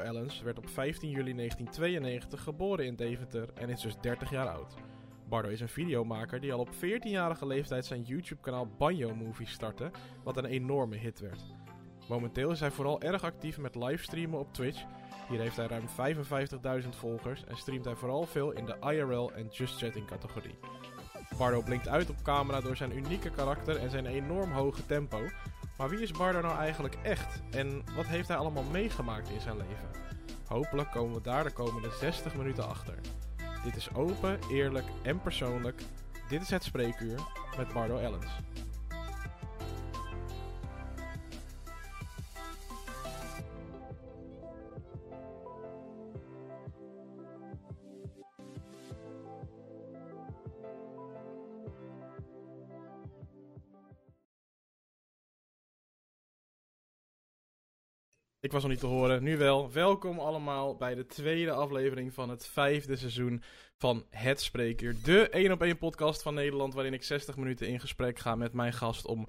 Ellens werd op 15 juli 1992 geboren in Deventer en is dus 30 jaar oud. Bardo is een videomaker die al op 14-jarige leeftijd zijn YouTube-kanaal Banjo Movies startte, wat een enorme hit werd. Momenteel is hij vooral erg actief met livestreamen op Twitch. Hier heeft hij ruim 55.000 volgers en streamt hij vooral veel in de IRL en Just Chatting categorie. Bardo blinkt uit op camera door zijn unieke karakter en zijn enorm hoge tempo. Maar wie is Bardo nou eigenlijk echt? En wat heeft hij allemaal meegemaakt in zijn leven? Hopelijk komen we daar de komende 60 minuten achter. Dit is open, eerlijk en persoonlijk. Dit is het spreekuur met Bardo Ellens. Ik was nog niet te horen, nu wel. Welkom allemaal bij de tweede aflevering van het vijfde seizoen van Het Spreekuur. De 1 op 1 podcast van Nederland waarin ik 60 minuten in gesprek ga met mijn gast om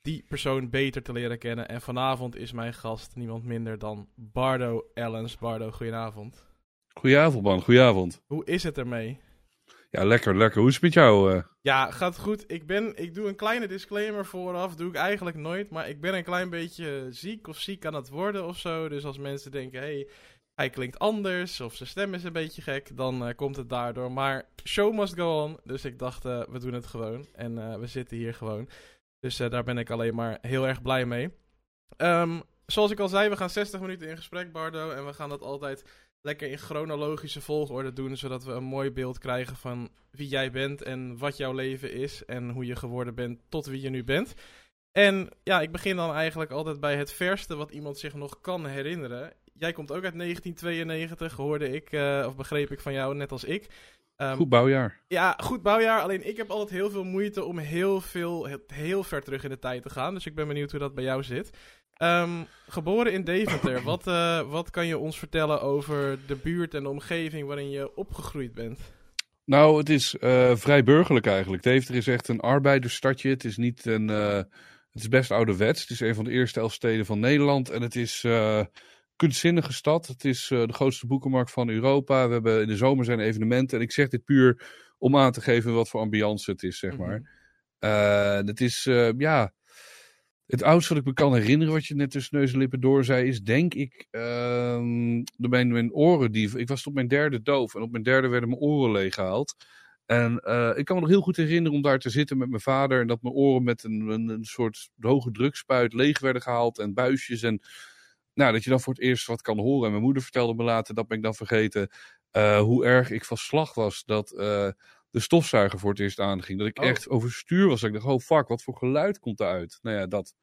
die persoon beter te leren kennen. En vanavond is mijn gast niemand minder dan Bardo Ellens. Bardo, goedenavond. Goedenavond man, goedenavond. Hoe is het ermee? Ja, lekker, lekker. Hoe is het met jou? eh? Ja, gaat goed. Ik, ben, ik doe een kleine disclaimer vooraf. Doe ik eigenlijk nooit. Maar ik ben een klein beetje ziek of ziek aan het worden of zo. Dus als mensen denken, hey, hij klinkt anders. Of zijn stem is een beetje gek. Dan eh, komt het daardoor. Maar show must go on. Dus ik dacht, eh, we doen het gewoon. En we zitten hier gewoon. Dus daar ben ik alleen maar heel erg blij mee. Ehm, zoals ik al zei, we gaan 60 minuten in gesprek, Bardo. En we gaan dat altijd lekker in chronologische volgorde doen, zodat we een mooi beeld krijgen van wie jij bent en wat jouw leven is en hoe je geworden bent tot wie je nu bent. En ja, ik begin dan eigenlijk altijd bij het verste wat iemand zich nog kan herinneren. Jij komt ook uit 1992, hoorde ik, eh, of begreep ik van jou, net als ik. Ehm, Goed bouwjaar. ja, goed bouwjaar. Alleen ik heb altijd heel veel moeite om heel, veel, heel, ver terug in de tijd te gaan. Dus ik ben benieuwd hoe dat bij jou zit. Ehm, geboren in Deventer. wat, eh, wat kan je ons vertellen over de buurt en de omgeving waarin je opgegroeid bent? Nou, het is eh, vrij burgerlijk eigenlijk. Deventer is echt een arbeidersstadje. Het is niet een... eh, het is best ouderwets. Het is een van de eerste elf steden van Nederland. En het is kunstzinnige stad. Het is eh, de grootste boekenmarkt van Europa. We hebben in de zomer zijn evenementen. En ik zeg dit puur om aan te geven wat voor ambiance het is, zeg Mhm. maar. Eh, het is, eh, ja... Het oudste wat ik me kan herinneren, wat je net tussen neus en lippen door zei, is denk ik ehm mijn, mijn oren. Die, ik was op mijn derde doof en op mijn derde werden mijn oren leeggehaald. En ik kan me nog heel goed herinneren om daar te zitten met mijn vader en dat mijn oren met een, een, een soort hoge drukspuit leeg werden gehaald en buisjes. En nou, dat je dan voor het eerst wat kan horen. En mijn moeder vertelde me later, dat ben ik dan vergeten, eh, hoe erg ik van slag was dat eh, de stofzuiger voor het eerst aanging. Dat ik Oh. echt overstuur was. Dat ik dacht, oh fuck, wat voor geluid komt eruit? Nou ja, dat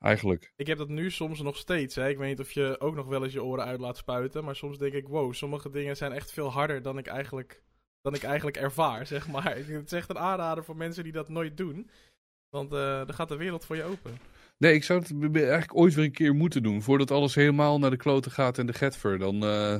eigenlijk. Ik heb dat nu soms nog steeds. Hè. Ik weet niet of je ook nog wel eens je oren uit laat spuiten. Maar soms denk ik, wow, sommige dingen zijn echt veel harder dan ik eigenlijk, dan ik eigenlijk ervaar, zeg maar. Het is echt een aanrader voor mensen die dat nooit doen. Want eh dan gaat de wereld voor je open. Nee, ik zou het eigenlijk ooit weer een keer moeten doen. Voordat alles helemaal naar de kloten gaat en de getver. Dan, eh,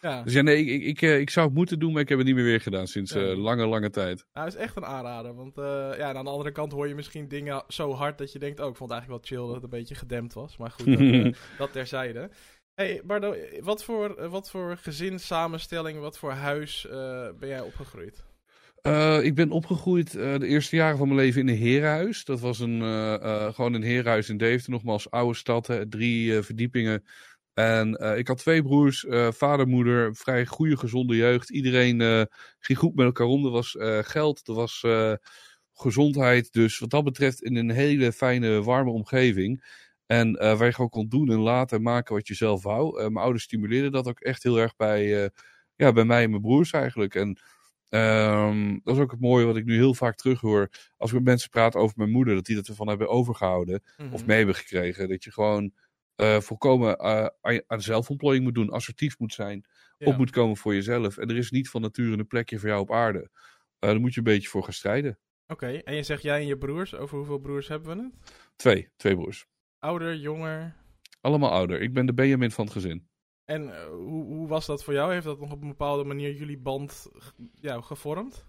Ja, Dus ja, nee, ik, ik, ik, eh, ik zou het moeten doen, maar ik heb het niet meer weer gedaan sinds Ja. eh, lange, lange tijd. nou, het is echt een aanrader. Want ja, aan de andere kant hoor je misschien dingen zo hard dat je denkt... Oh, ik vond het eigenlijk wel chill dat het een beetje gedempt was. Maar goed, dat, dat terzijde. hey, Bardo, wat voor, wat voor gezinssamenstelling, wat voor huis ben jij opgegroeid? Eh, ik ben opgegroeid eh, de eerste jaren van mijn leven in een herenhuis. Dat was een, eh, gewoon een herenhuis in Deventer, nogmaals oude stad, hè, drie verdiepingen. En ik had twee broers, vader, moeder, vrij goede, gezonde jeugd. Iedereen ging goed met elkaar om. Er was geld, er was gezondheid. Dus wat dat betreft in een hele fijne, warme omgeving. En waar je gewoon kon doen en laten en maken wat je zelf wou. Mijn ouders stimuleerden dat ook echt heel erg bij, ja, bij mij en mijn broers eigenlijk. En Ehm, dat is ook het mooie wat ik nu heel vaak terughoor. Als ik met mensen praat over mijn moeder, dat die dat ervan hebben overgehouden. Of Mhm. mee hebben gekregen. Dat je gewoon eh, volkomen eh, aan, zelfontplooiing moet doen. Assertief moet zijn. Ja. Op moet komen voor jezelf. En er is niet van nature een plekje voor jou op aarde. Eh daar moet je een beetje voor gaan strijden. Oké, en je zegt jij en je broers. Over hoeveel broers hebben we het? Twee. Twee broers. Ouder, jonger. Allemaal ouder. Ik ben de Benjamin van het gezin. En eh, hoe, hoe was dat voor jou? Heeft dat nog op een bepaalde manier jullie band ja, gevormd?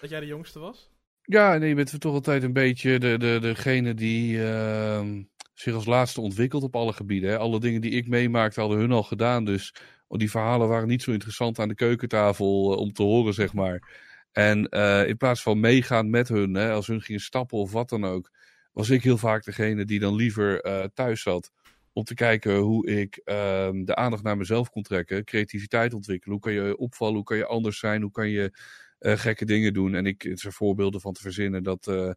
Dat jij de jongste was? Ja, nee, je bent toch altijd een beetje de, de, degene die ehm, zich als laatste ontwikkelt op alle gebieden. Hè. Alle dingen die ik meemaakte hadden hun al gedaan. Dus die verhalen waren niet zo interessant aan de keukentafel om te horen, zeg maar. En in plaats van meegaan met hun, hè, als hun gingen stappen of wat dan ook, was ik heel vaak degene die dan liever thuis zat om te kijken hoe ik ehm, de aandacht naar mezelf kon trekken, creativiteit ontwikkelen. Hoe kan je opvallen, hoe kan je anders zijn, hoe kan je uh, gekke dingen doen. En ik, het zijn voorbeelden van te verzinnen dat, uh,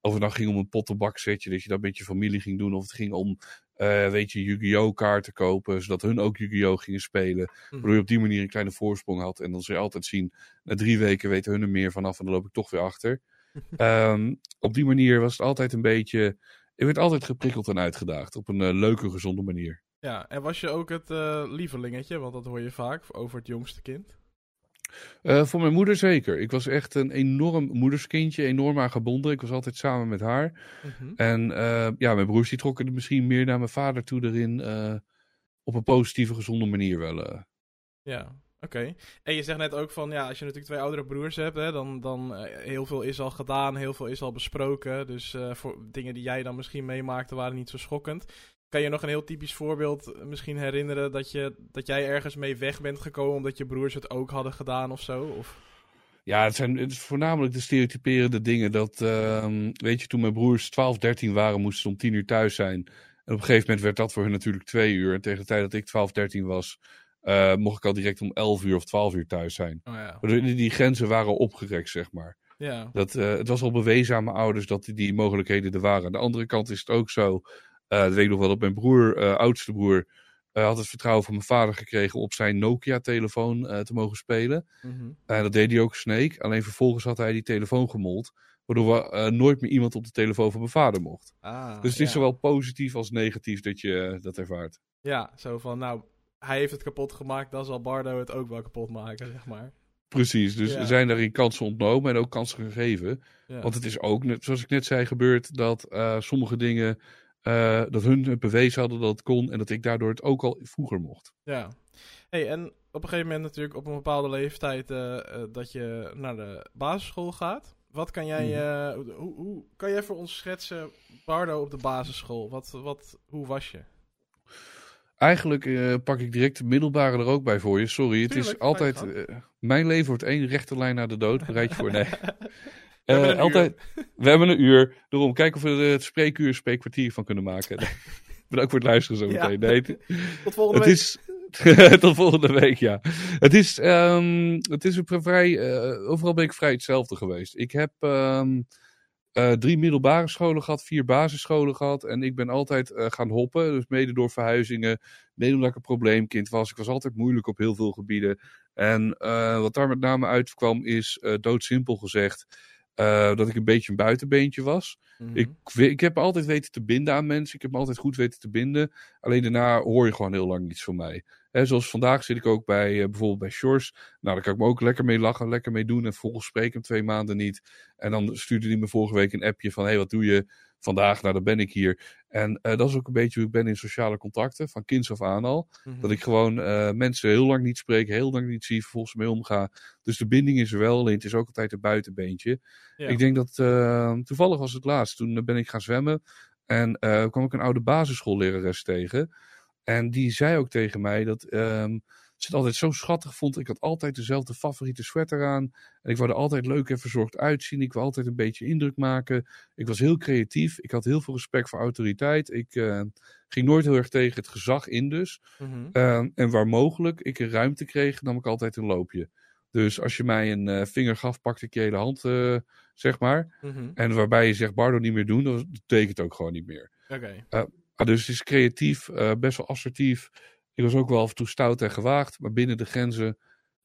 of het nou ging om een pottenbaksetje, dat je dat met je familie ging doen, of het ging om, uh, weet je, Yu-Gi-Oh kaarten kopen, zodat hun ook Yu-Gi-Oh gingen spelen. Mm. Waardoor je op die manier een kleine voorsprong had. En dan zul je altijd zien, na drie weken weten hun er meer vanaf en dan loop ik toch weer achter. um, op die manier was het altijd een beetje je werd altijd geprikkeld en uitgedaagd op een uh, leuke, gezonde manier. Ja, en was je ook het uh, lievelingetje? Want dat hoor je vaak over het jongste kind. Uh, voor mijn moeder zeker. Ik was echt een enorm moederskindje, enorm aan gebonden. Ik was altijd samen met haar. Mm -hmm. En ja, mijn broers die trokken er misschien meer naar mijn vader toe erin. op een positieve, gezonde manier wel. Ja, Oké. En je zegt net ook van, ja, als je natuurlijk twee oudere broers hebt, hè, dan, dan uh, heel veel is al gedaan, heel veel is al besproken. Dus uh, voor dingen die jij dan misschien meemaakte waren niet zo schokkend. Kan je nog een heel typisch voorbeeld eh, misschien herinneren dat, je, dat jij ergens mee weg bent gekomen omdat je broers het ook hadden gedaan of zo? Of... Ja, het zijn het voornamelijk de stereotyperende dingen. Dat, uh, weet je, toen mijn broers 12, 13 waren, moesten ze om 10 uur thuis zijn. En op een gegeven moment werd dat voor hun natuurlijk twee uur. En tegen de tijd dat ik 12, 13 was, uh, mocht ik al direct om 11 uur of 12 uur thuis zijn. Oh ja. die, die grenzen waren opgerekt, zeg maar. Ja. Dat, uh, het was al bewezen aan mijn ouders dat die, die mogelijkheden er waren. Aan de andere kant is het ook zo, uh, dat weet ik nog wel, dat mijn broer, oudste broer, had het vertrouwen van mijn vader gekregen op zijn Nokia-telefoon te mogen spelen. Mm -hmm. En dat deed hij ook Snake. Alleen vervolgens had hij die telefoon gemold. Waardoor uh, nooit meer iemand op de telefoon van mijn vader mocht. Ah, dus het is zowel positief als negatief dat je dat ervaart. Ja, zo van, nou, hij heeft het kapot gemaakt, dan zal Bardo het ook wel kapot maken, zeg maar. Precies, dus er zijn daarin kansen ontnomen en ook kansen gegeven. Ja. Want het is ook, net, zoals ik net zei, gebeurd dat uh, sommige dingen, uh, dat hun het bewezen hadden dat het kon en dat ik daardoor het ook al vroeger mocht. Ja, hey, en op een gegeven moment natuurlijk op een bepaalde leeftijd uh, dat je naar de basisschool gaat. Wat kan jij, mm. hoe, hoe, kan jij voor ons schetsen, Bardo op de basisschool? Wat, wat, hoe was je? Eigenlijk uh, pak ik direct de middelbare er ook bij voor je. Sorry, het is altijd. Uh, mijn leven wordt één rechte lijn naar de dood. Bereid je voor. Nee. we, hebben uh, altijd, we hebben een uur. Daarom kijken of we er het spreekuur spreekwartier van kunnen maken. Bedankt voor het luisteren zo meteen. Ja. Nee, Tot volgende het week. Is, tot volgende week, ja. Het is, um, het is een vrij. overal ben ik vrij hetzelfde geweest. Ik heb. Um, uh, drie middelbare scholen gehad, vier basisscholen gehad. En ik ben altijd uh, gaan hoppen. Dus mede door verhuizingen. Mede omdat ik een probleemkind was. Ik was altijd moeilijk op heel veel gebieden. En uh, wat daar met name uitkwam is, doodsimpel gezegd, dat ik een beetje een buitenbeentje was. Mm-hmm. ik, ik heb altijd weten te binden aan mensen. Ik heb me altijd goed weten te binden. Alleen daarna hoor je gewoon heel lang niets van mij. He, zoals vandaag zit ik ook bij uh, bijvoorbeeld bij Shores. Nou, daar kan ik me ook lekker mee lachen, lekker mee doen. En vervolgens spreek ik hem twee maanden niet. En dan stuurde hij me vorige week een appje van: hé, hey, wat doe je vandaag? Nou, dan ben ik hier. En uh, dat is ook een beetje hoe ik ben in sociale contacten, van kinds af aan al. Mm-hmm. Dat ik gewoon uh, mensen heel lang niet spreek, heel lang niet zie, vervolgens mee omga. Dus de binding is er wel, alleen het is ook altijd een buitenbeentje. Ja. Ik denk dat toevallig was het laatst. Toen ben ik gaan zwemmen. En kwam ik een oude basisschoollerares tegen. En die zei ook tegen mij dat um, ze het altijd zo schattig vond. Ik had altijd dezelfde favoriete sweater aan. En ik wou er altijd leuk en verzorgd uitzien. Ik wou altijd een beetje indruk maken. Ik was heel creatief. Ik had heel veel respect voor autoriteit. Ik uh, ging nooit heel erg tegen het gezag in dus. Mm-hmm. Uh, en waar mogelijk ik een ruimte kreeg, nam ik altijd een loopje. Dus als je mij een uh, vinger gaf, pakte ik je hele hand, zeg maar. Mm-hmm. En waarbij je zegt, Bardo niet meer doen, dan betekent ook gewoon niet meer. Okay. Ah, dus het is creatief, uh, best wel assertief. Ik was ook wel af en toe stout en gewaagd, maar binnen de grenzen.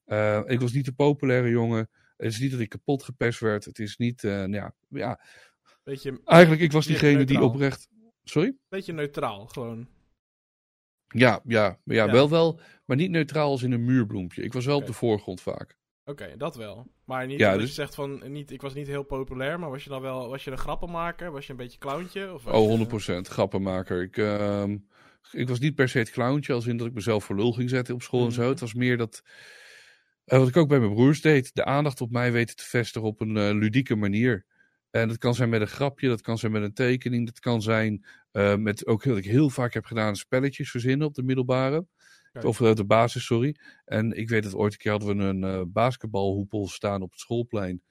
Uh, ik was niet de populaire jongen. Het is niet dat ik kapot gepest werd. Het is niet, nou ja, ja. Beetje, Eigenlijk, ik was diegene die oprecht... Sorry? Beetje neutraal, gewoon. Ja, ja, ja, ja, wel wel, maar niet neutraal als in een muurbloempje. Ik was wel okay. op de voorgrond vaak. Oké, okay, dat wel. Maar niet ja, dus... je zegt van, niet, ik was niet heel populair, maar was je dan wel, was je een grappenmaker? Was je een beetje clowntje? Of oh, 100% je... grappenmaker. Ik, uh, ik was niet per se het clowntje, als in dat ik mezelf voor lul ging zetten op school mm -hmm. en zo. Mhm. Het was meer dat, uh, wat ik ook bij mijn broers deed, de aandacht op mij weten te vestigen op een uh, ludieke manier. En dat kan zijn met een grapje, dat kan zijn met een tekening, dat kan zijn uh, met ook heel, ik heel vaak heb gedaan spelletjes verzinnen op de middelbare. Of uh, de basis, sorry. En ik weet dat ooit een keer hadden we een uh, basketbalhoepel staan op het schoolplein.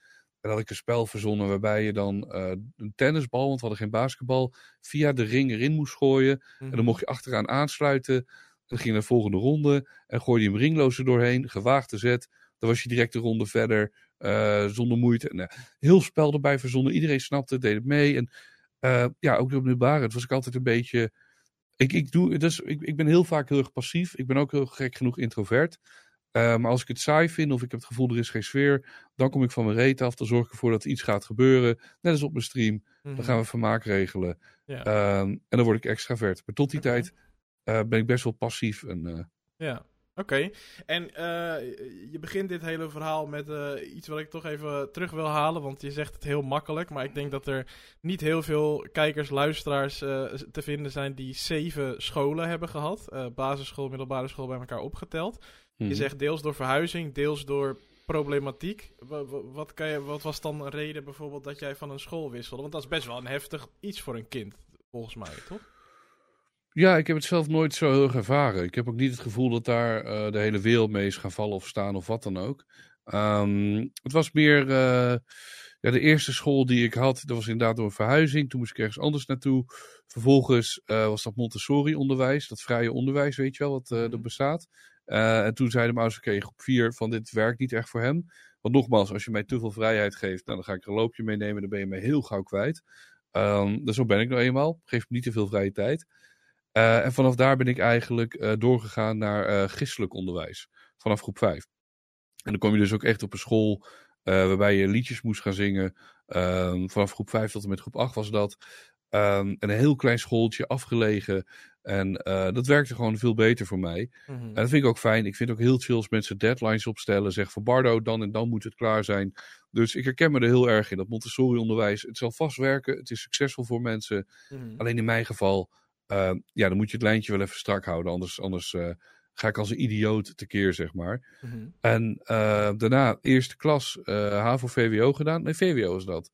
En had ik een spel verzonnen waarbij je dan uh, een tennisbal, want we hadden geen basketbal, via de ring erin moest gooien. En dan Mhm. mocht je achteraan aansluiten. Dan ging je naar de volgende ronde en gooide je hem ringloos er doorheen. Gewaagde zet. Dan was je direct de ronde verder uh, zonder moeite. En, heel spel erbij verzonnen. Iedereen snapte deed het mee. En ja, ook op middelbare. Het was ik altijd een beetje. Ik, ik, doe, dus, ik, ik ben heel vaak heel erg passief. Ik ben ook heel gek genoeg introvert. Uh, maar als ik het saai vind of ik heb het gevoel er is geen sfeer, dan kom ik van mijn reet af. Dan zorg ik ervoor dat er iets gaat gebeuren. Net als op mijn stream. Mhm. Dan gaan we vermaak regelen. Ja. Um, en dan word ik extravert. Maar tot die okay. tijd uh, ben ik best wel passief. En, uh, ja. Oké, okay. en uh, je begint dit hele verhaal met uh, iets wat ik toch even terug wil halen, want je zegt het heel makkelijk, maar ik denk dat er niet heel veel kijkers, luisteraars uh, te vinden zijn die zeven scholen hebben gehad, basisschool, middelbare school bij elkaar opgeteld. Mhm. Je zegt deels door verhuizing, deels door problematiek. Wat, wat, kan je, wat was dan een reden bijvoorbeeld dat jij van een school wisselde? Want dat is best wel een heftig iets voor een kind, volgens mij, toch? Ja, ik heb het zelf nooit zo heel erg ervaren. Ik heb ook niet het gevoel dat daar uh, de hele wereld mee is gaan vallen of staan of wat dan ook. Um, het was meer uh, ja, de eerste school die ik had. Dat was inderdaad door een verhuizing. Toen moest ik ergens anders naartoe. Vervolgens uh, was dat Montessori-onderwijs, dat vrije onderwijs, weet je wel, wat er bestaat. en toen zeiden mijn ouders, oké, groep 4, van dit werkt niet echt voor hem. Want nogmaals, als je mij te veel vrijheid geeft, nou, dan ga ik er een loopje meenemen, dan ben je mij heel gauw kwijt. Um, dus zo ben ik nou eenmaal. Geef me niet te veel vrije tijd. Uh, en vanaf daar ben ik eigenlijk uh, doorgegaan naar uh, christelijk onderwijs. Vanaf groep 5. En dan kom je dus ook echt op een school waarbij je liedjes moest gaan zingen. Um, vanaf groep 5 tot en met groep 8 was dat. Um, en een heel klein schooltje afgelegen. En dat werkte gewoon veel beter voor mij. Mhm. En dat vind ik ook fijn. Ik vind het ook heel chill als mensen deadlines opstellen. Zeg van Bardo, dan en dan moet het klaar zijn. Dus ik herken me er heel erg in. Dat Montessori-onderwijs, het zal vast werken. Het is succesvol voor mensen. Mhm. Alleen in mijn geval uh, ja, dan moet je het lijntje wel even strak houden. Anders, anders uh, ga ik als een idioot tekeer, zeg maar. Mhm. En uh, daarna eerste klas HAVO VWO gedaan. Nee, VWO was dat.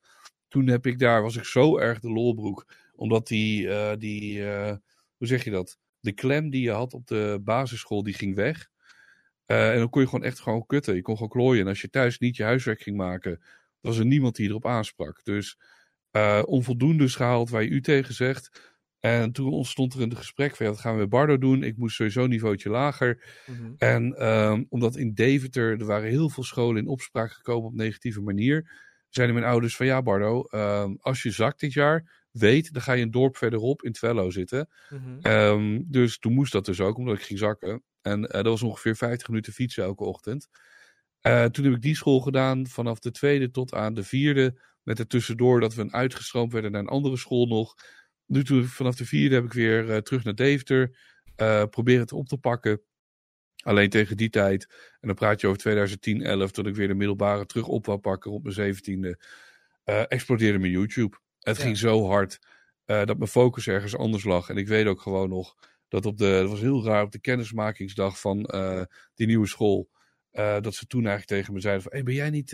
Toen heb ik daar, was ik zo erg de lolbroek. Omdat die, die hoe zeg je dat? De klem die je had op de basisschool, die ging weg. en dan kon je gewoon echt gewoon kutten. Je kon gewoon klooien. En als je thuis niet je huiswerk ging maken, was er niemand die erop aansprak. Dus onvoldoende gehaald waar je u tegen zegt. En toen ontstond er een gesprek van, ja, wat gaan we met Bardo doen? Ik moest sowieso een niveautje lager. Mhm. En um, omdat in Deventer, er waren heel veel scholen in opspraak gekomen op negatieve manier, zeiden mijn ouders van, ja Bardo, um, als je zakt dit jaar, weet, dan ga je een dorp verderop in Twello zitten. Mhm. Um, dus toen moest dat dus ook, omdat ik ging zakken. En uh, dat was ongeveer 50 minuten fietsen elke ochtend. Uh, toen heb ik die school gedaan, vanaf de tweede tot aan de vierde, met er tussendoor dat we een uitgestroomd werden naar een andere school nog. Nu toen vanaf de vierde heb ik weer uh, terug naar Deventer. Uh, proberen het op te pakken. Alleen tegen die tijd. En dan praat je over 2010, 11. Toen ik weer de middelbare terug op wou pakken op mijn zeventiende. Uh, explodeerde mijn YouTube. Het Ja. ging zo hard. dat mijn focus ergens anders lag. En ik weet ook gewoon nog. Dat op de. Het was heel raar op de kennismakingsdag van die nieuwe school. dat ze toen eigenlijk tegen me zeiden: van, hey, ben jij niet.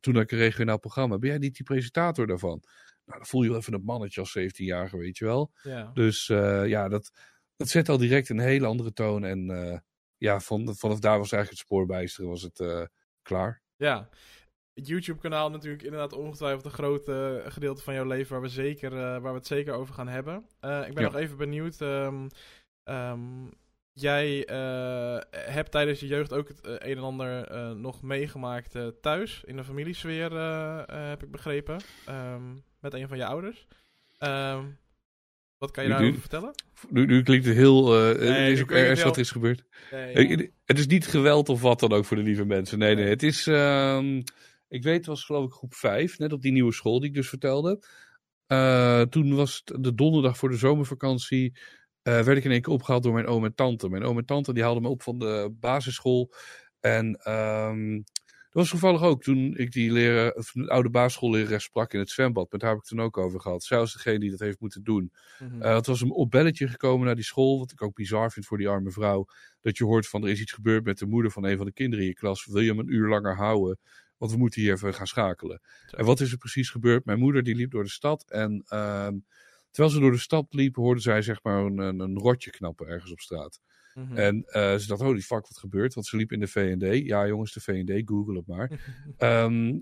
Toen ik een regionaal programma. Ben jij niet die presentator daarvan? Nou, dan voel je wel even een mannetje als 17-jarige, weet je wel. Ja. Dus uh, ja, dat, dat zet al direct een hele andere toon. En uh, ja, van, vanaf daar was eigenlijk het spoorbijsteren, was het uh, klaar. Ja. Het YouTube-kanaal natuurlijk inderdaad ongetwijfeld een groot uh, gedeelte van jouw leven waar we, zeker, uh, waar we het zeker over gaan hebben. Uh, ik ben Ja. nog even benieuwd. Um, um, jij uh, hebt tijdens je jeugd ook het uh, een en ander uh, nog meegemaakt thuis, in de familiesfeer, heb ik begrepen, um, met een van je ouders. Um, wat kan je daarover nu- vertellen? Nu, nu klinkt het heel. Nee, het is ook ergens wat er is gebeurd. Nee, Het is niet geweld of wat dan ook voor de lieve mensen. Nee, nee. Het is. ehm, ik weet, het was geloof ik groep 5, net op die nieuwe school die ik dus vertelde. Eh, toen was het de donderdag voor de zomervakantie. Eh, werd ik in één keer opgehaald door mijn oom en tante. Mijn oom en tante die haalden me op van de basisschool. En ehm, dat was toevallig ook toen ik die leren, of een oude basisschoollerares sprak in het zwembad. Met haar heb ik het toen ook over gehad. Zij was degene die dat heeft moeten doen. Mhm. Eh, het was een opbelletje gekomen naar die school, wat ik ook bizar vind voor die arme vrouw. Dat je hoort van er is iets gebeurd met de moeder van een van de kinderen in je klas. Wil je hem een uur langer houden? Want we moeten hier even gaan schakelen. Zo. En wat is er precies gebeurd? Mijn moeder die liep door de stad en ehm, terwijl ze door de stad liep hoorde zij zeg maar een, een, rotje knappen ergens op straat. Mhm. En eh, ze dacht, holy fuck, wat gebeurt? Want ze liep in de V&D. Ja, jongens, de V&D, google het maar. Ehm,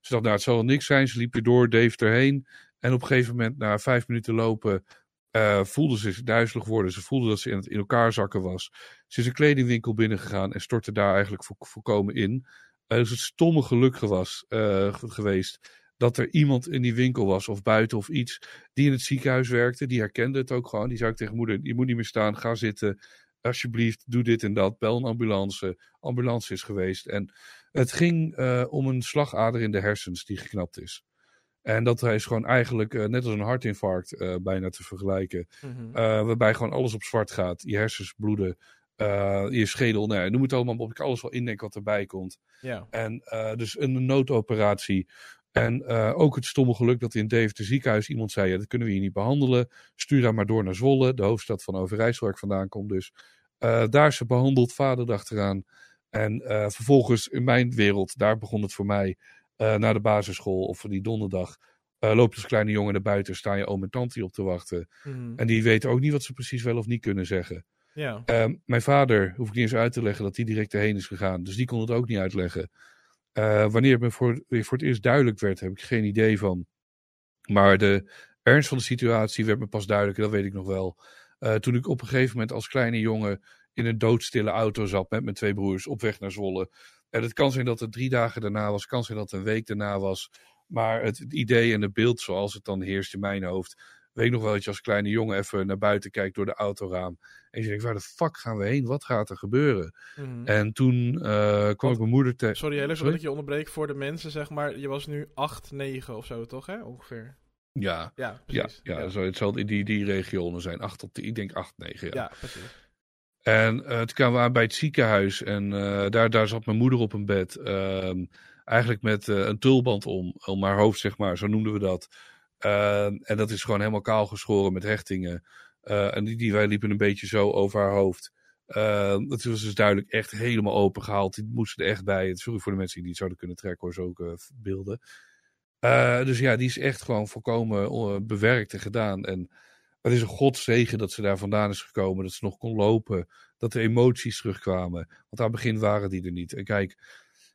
ze dacht, nou, het zal wel niks zijn. Ze liep weer door, Dave erheen. En op een gegeven moment, na vijf minuten lopen, eh, voelde ze zich duizelig worden. Ze voelde dat ze in, het, in elkaar zakken was. Ze is een kledingwinkel binnengegaan en stortte daar eigenlijk vo- volkomen in. Eh, dus het stomme geluk was, geweest dat er iemand in die winkel was of buiten of iets die in het ziekenhuis werkte. Die herkende het ook gewoon. Die zei ook tegen moeder, je moet niet meer staan, ga zitten. Alsjeblieft, doe dit en dat. Bel een ambulance. Ambulance is geweest. En het ging eh, om een slagader in de hersens die geknapt is. En dat is gewoon eigenlijk eh, net als een hartinfarct eh, bijna te vergelijken. Mhm. Waarbij gewoon alles op zwart gaat. Je hersens bloeden. je schedel. Nou, ja, noem het allemaal op. Ik alles wel indenken wat erbij komt. ja. En dus een noodoperatie. En eh, ook het stomme geluk dat in Deventer ziekenhuis iemand zei: ja, dat kunnen we hier niet behandelen. Stuur haar maar door naar Zwolle, de hoofdstad van Overijssel, waar ik vandaan kom. Dus eh, daar is ze behandeld, vader erachteraan. En eh, vervolgens in mijn wereld, daar begon het voor mij, naar de basisschool of die donderdag. loopt als kleine jongen naar buiten, staan je oom en tante op te wachten. Mhm. En die weten ook niet wat ze precies wel of niet kunnen zeggen. ja. Ehm, mijn vader hoef ik niet eens uit te leggen dat hij direct erheen is gegaan. Dus die kon het ook niet uitleggen. Eh, wanneer het me voor, voor het eerst duidelijk werd, heb ik geen idee van. Maar de ernst van de situatie werd me pas duidelijk, dat weet ik nog wel. Eh, toen ik op een gegeven moment als kleine jongen in een doodstille auto zat met mijn twee broers op weg naar Zwolle. En het kan zijn dat het drie dagen daarna was, kan zijn dat het een week daarna was. Maar het idee en het beeld zoals het dan heerst in mijn hoofd. Weet ik nog wel dat je als kleine jongen even naar buiten kijkt door de autoraam. En je denkt, waar de fuck gaan we heen? Wat gaat er gebeuren? Mhm. En toen eh, kwam ik mijn moeder tegen. Sorry, Sorry? dat ik je onderbreek voor de mensen, zeg maar. Je was nu 8, 9 of zo, toch, hè? Ongeveer. Ja, Ja, ja, precies. ja, ja. Zo, het zal in die, die regionen zijn. Acht tot, ik denk acht, negen. Ja. Ja, precies. En eh, toen kwamen we aan bij het ziekenhuis. En eh, daar, daar zat mijn moeder op een bed. ehm, eigenlijk met een tulband om, om haar hoofd, zeg maar. Zo noemden we dat. Ehm, en dat is gewoon helemaal kaal geschoren met hechtingen. Eh, en die, die wij liepen een beetje zo over haar hoofd. Ehm, het was dus duidelijk echt helemaal open gehaald. Die moesten er echt bij. Sorry voor de mensen die het zouden kunnen trekken hoor, zulke beelden. Eh, dus ja, die is echt gewoon volkomen eh, bewerkt en gedaan. En het is een godzegen dat ze daar vandaan is gekomen. Dat ze nog kon lopen. Dat de emoties terugkwamen. Want aan het begin waren die er niet. En kijk,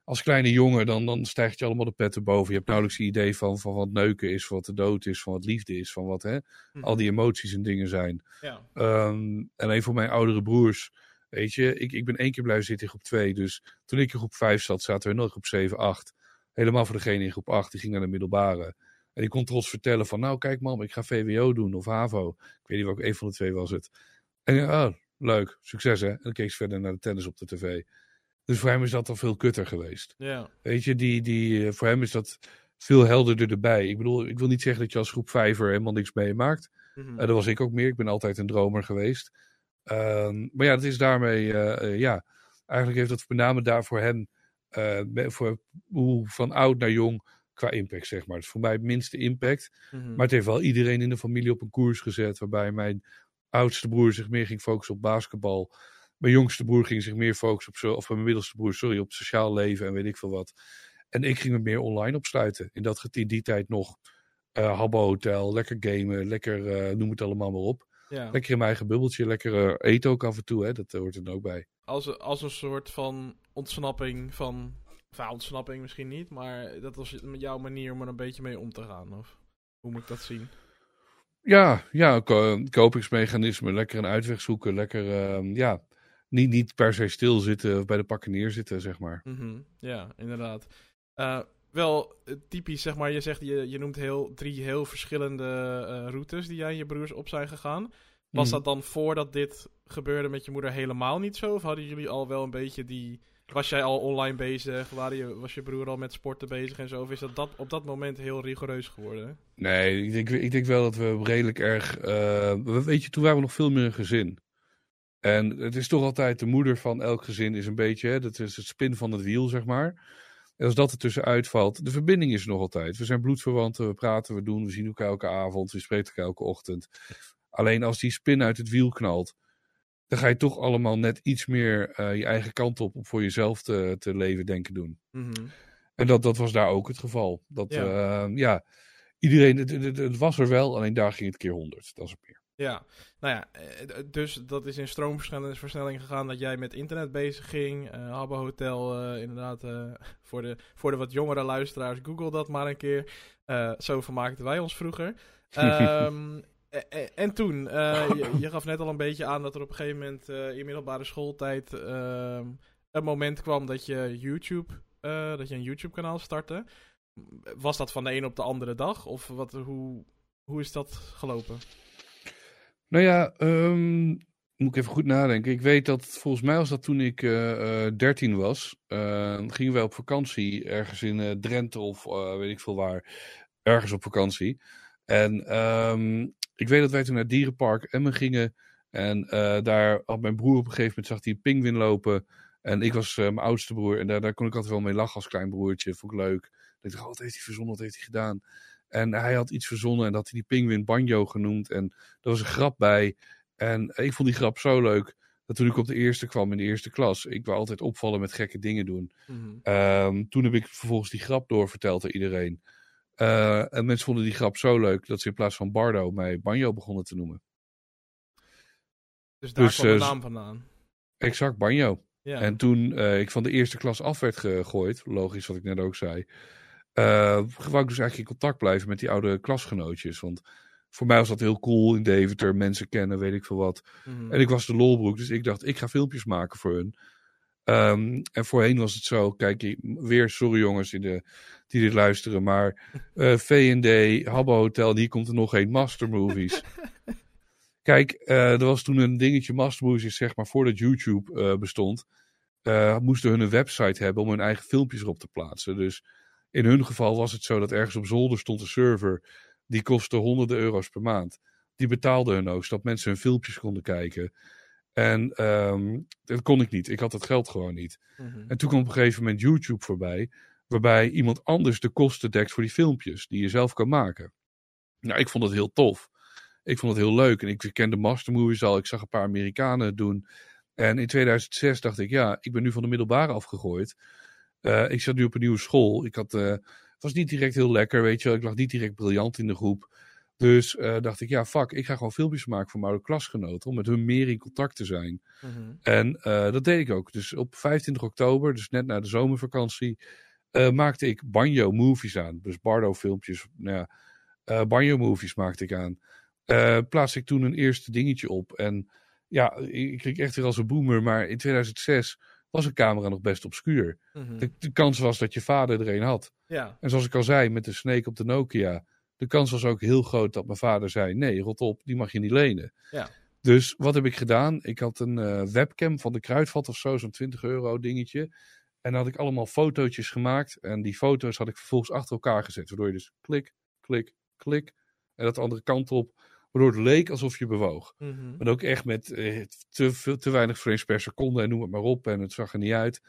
als kleine jongen, dan, dan stijgt je allemaal de pet erboven. Je hebt nauwelijks een idee van, van wat neuken is, van wat de dood is, van wat liefde is, van wat hè, Mhm. al die emoties en dingen zijn. Ja. Ehm, en een van mijn oudere broers, weet je, ik, ik ben één keer blijven zitten in groep 2. Dus toen ik in groep 5 zat, zaten we nog in groep 7, 8. Helemaal voor degene in groep 8, die ging naar de middelbare. En die kon trots vertellen van, nou kijk mam, ik ga VWO doen of HAVO. Ik weet niet welke, een van de twee was het. En ja, oh, leuk, succes hè. En dan keek ze verder naar de tennis op de tv. Dus voor hem is dat al veel kutter geweest. Ja. Weet je, die, die, eh, voor hem is dat veel helderder erbij. Ik bedoel, ik wil niet zeggen dat je als groep 5 er helemaal niks meemaakt. Eh, dat was ik ook meer. Ik ben altijd een dromer geweest. Ehm, maar ja, dat is daarmee, eh, ja, eigenlijk heeft dat met name daar voor hem, voor hoe van oud naar jong, qua impact, zeg maar. Het is voor mij het minste impact. Mhm. Maar het heeft wel iedereen in de familie op een koers gezet, waarbij mijn oudste broer zich meer ging focussen op basketbal. Mijn jongste broer ging zich meer focussen op, zo- of mijn middelste broer, sorry, op sociaal leven en weet ik veel wat. En ik ging me meer online opsluiten. In, dat, in die tijd nog eh Habbo Hotel, lekker gamen, lekker eh, noem het allemaal maar op. ja. Lekker in mijn eigen bubbeltje, lekker eten ook af en toe, hè, dat hoort er dan ook bij. Als, als een soort van ontsnapping van... Ja, ontsnapping misschien niet, maar dat was jouw manier om er een beetje mee om te gaan. Of hoe moet ik dat zien? Ja, ja, ko- kopingsmechanisme, lekker een uitweg zoeken, lekker, eh, ja, niet, niet per se stilzitten of bij de pakken neerzitten, zeg maar. Mhm, Ja, inderdaad. Eh, wel eh, typisch, zeg maar, je zegt, je, je noemt heel, drie heel verschillende eh, routes die jij en je broers op zijn gegaan. Was Mhm. dat dan voordat dit gebeurde met je moeder helemaal niet zo? Of hadden jullie al wel een beetje die... Was jij al online bezig? Waren je, was je broer al met sporten bezig en zo? Of is dat, dat op dat moment heel rigoureus geworden? Nee, ik denk, ik denk wel dat we redelijk erg. we- weet je, toen waren we nog veel meer een gezin. En het is toch altijd de moeder van elk gezin, is een beetje. Hè, dat is het spin van het wiel, zeg maar. En als dat er tussenuit valt, de verbinding is nog altijd. We zijn bloedverwanten, we praten, we doen, we zien elkaar elke avond, we spreken elkaar elke ochtend. Alleen als die spin uit het wiel knalt, dan ga je toch allemaal net iets meer eh, je eigen kant op om voor jezelf te, te leven, denken, doen. Mhm. En dat, dat was daar ook het geval. Dat, Ja. ja, ja iedereen, het, het, het was er wel, alleen daar ging het keer honderd. Dat is het meer. Ja, nou ja, eh, dus dat is in stroomversnelling gegaan dat jij met internet bezig ging. Uh, Habbo Hotel, uh, inderdaad, uh, voor, de, voor de wat jongere luisteraars, google dat maar een keer. zo vermaakten wij ons vroeger. um, en toen, je, je, gaf net al een beetje aan dat er op een gegeven moment in middelbare schooltijd ehm, een moment kwam dat je YouTube, dat je een YouTube kanaal startte. Was dat van de een op de andere dag? Of wat, hoe, hoe is dat gelopen? Nou ja, um, moet ik even goed nadenken. Ik weet dat, volgens mij was dat toen ik uh, uh, 13 was. Uh, gingen wij op vakantie ergens in uh, Drenthe of weet ik veel waar. Ergens op vakantie. En um, ik weet dat wij toen naar dierenpark Emmen gingen. En daar had mijn broer op een gegeven moment, zag hij lopen. En ik was mijn oudste broer. En daar, daar kon ik altijd wel mee lachen als klein broertje. Vond ik leuk. Ik dacht, oh, wat heeft hij verzonnen, wat heeft hij gedaan? En hij had iets verzonnen en dat hij die pinguïn Banjo genoemd. En er was een grap bij. En ik vond die grap zo leuk. Dat toen ik op de eerste kwam in de eerste klas, ik wou altijd opvallen met gekke dingen doen. Mm -hmm. toen heb ik vervolgens die grap doorverteld aan iedereen. Uh, en mensen vonden die grap zo leuk dat ze in plaats van Bardo mij Banjo begonnen te noemen. Dus daar dus, kwam de uh, naam vandaan? Exact, Banjo. Ja. En toen uh, ik van de eerste klas af werd gegooid, logisch wat ik net ook zei, wou ik dus eigenlijk in contact blijven met die oude klasgenootjes. Want voor mij was dat heel cool in Deventer, mensen kennen, weet ik veel wat. Mm. En ik was de lolbroek, dus ik dacht, ik ga filmpjes maken voor hun. Um, en voorheen was het zo, kijk, weer sorry jongens in de, die dit luisteren, maar uh, V&D, Habbo Hotel, hier komt er nog een Master Movies. kijk, uh, er was toen een dingetje Master Movies, zeg maar, voordat YouTube uh, bestond. moesten hun een website hebben om hun eigen filmpjes erop te plaatsen. Dus in hun geval was het zo dat ergens op zolder stond een server. Die kostte honderden euro's per maand. Die betaalde hun ook, zodat mensen hun filmpjes konden kijken. En um, dat kon ik niet. Ik had het geld gewoon niet. Mhm. En toen kwam op een gegeven moment YouTube voorbij. Waarbij iemand anders de kosten dekt voor die filmpjes. Die je zelf kan maken. Nou, ik vond het heel tof. Ik vond het heel leuk. En ik kende Master Movies al. Ik zag een paar Amerikanen het doen. En in 2006 dacht ik, ja, ik ben nu van de middelbare afgegooid. Uh, ik zat nu op een nieuwe school. Ik had, uh, het was niet direct heel lekker, weet je wel. Ik lag niet direct briljant in de groep. Dus uh, dacht ik, ja, fuck, ik ga gewoon filmpjes maken voor mijn oude klasgenoten. Om met hun meer in contact te zijn. Mm -hmm. En dat deed ik ook. Dus op 25 oktober, dus net na de zomervakantie, maakte ik banjo movies aan. Dus Bardo filmpjes, nou ja, banjo movies maakte ik aan. plaatste ik toen een eerste dingetje op. En ja, ik kreeg echt weer als een boomer. Maar in 2006 was een camera nog best obscuur. Mm de, de, kans was dat je vader er een had. Ja. En zoals ik al zei, met de Snake op de Nokia. De kans was ook heel groot dat mijn vader zei: nee, rot op, die mag je niet lenen. Ja. Dus wat heb ik gedaan? Ik had een uh, webcam van de Kruidvat of zo, zo'n 20 euro dingetje. En dan had ik allemaal fotootjes gemaakt. En die foto's had ik vervolgens achter elkaar gezet. Waardoor je dus klik, klik, klik. En dat de andere kant op. Waardoor het leek alsof je bewoog. Mm -hmm. Maar ook echt met eh, te, veel, te weinig frames per seconde en noem het maar op. En het zag er niet uit.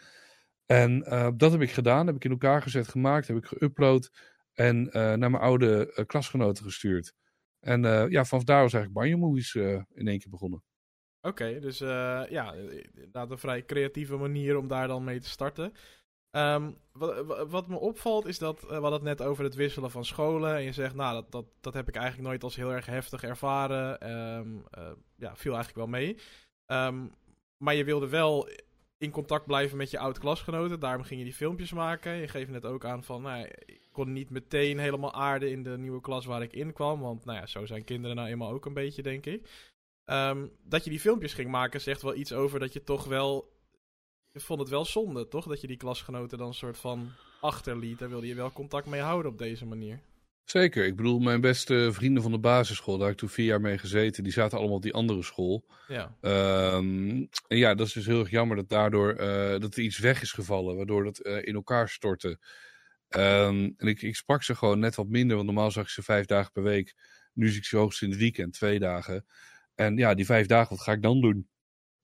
En uh, dat heb ik gedaan. Heb ik in elkaar gezet, gemaakt. Heb ik geüpload. En uh, naar mijn oude uh, klasgenoten gestuurd. En ja, vanaf daar was eigenlijk Banjo Movies in één keer begonnen. Oké, okay, dus ja, inderdaad een vrij creatieve manier om daar dan mee te starten. Um, wat, wat, me opvalt is dat, uh, we hadden het net over het wisselen van scholen. En je zegt, nou, dat, dat, dat heb ik eigenlijk nooit als heel erg heftig ervaren. Um, uh, ja, viel eigenlijk wel mee. Um, maar je wilde wel in contact blijven met je oud-klasgenoten. Daarom ging je die filmpjes maken. Je geeft net ook aan van, nou, ik kon niet meteen helemaal aarden in de nieuwe klas waar ik in kwam. Want, nou ja, zo zijn kinderen nou eenmaal ook een beetje, denk ik. dat je die filmpjes ging maken zegt wel iets over dat je toch wel ik vond het wel zonde, toch? Dat je die klasgenoten dan een soort van achterliet. Daar wilde je wel contact mee houden op deze manier. Zeker. Ik bedoel, mijn beste vrienden van de basisschool, daar heb ik toen vier jaar mee gezeten, die zaten allemaal op die andere school. Ja. Um, en ja, dat is dus heel erg jammer dat daardoor uh, dat er iets weg is gevallen, waardoor dat uh, in elkaar stortte. Um, en ik, ik sprak ze gewoon net wat minder, want normaal zag ik ze vijf dagen per week. Nu zie ik ze hoogst in het weekend, twee dagen. En ja, die vijf dagen, wat ga ik dan doen?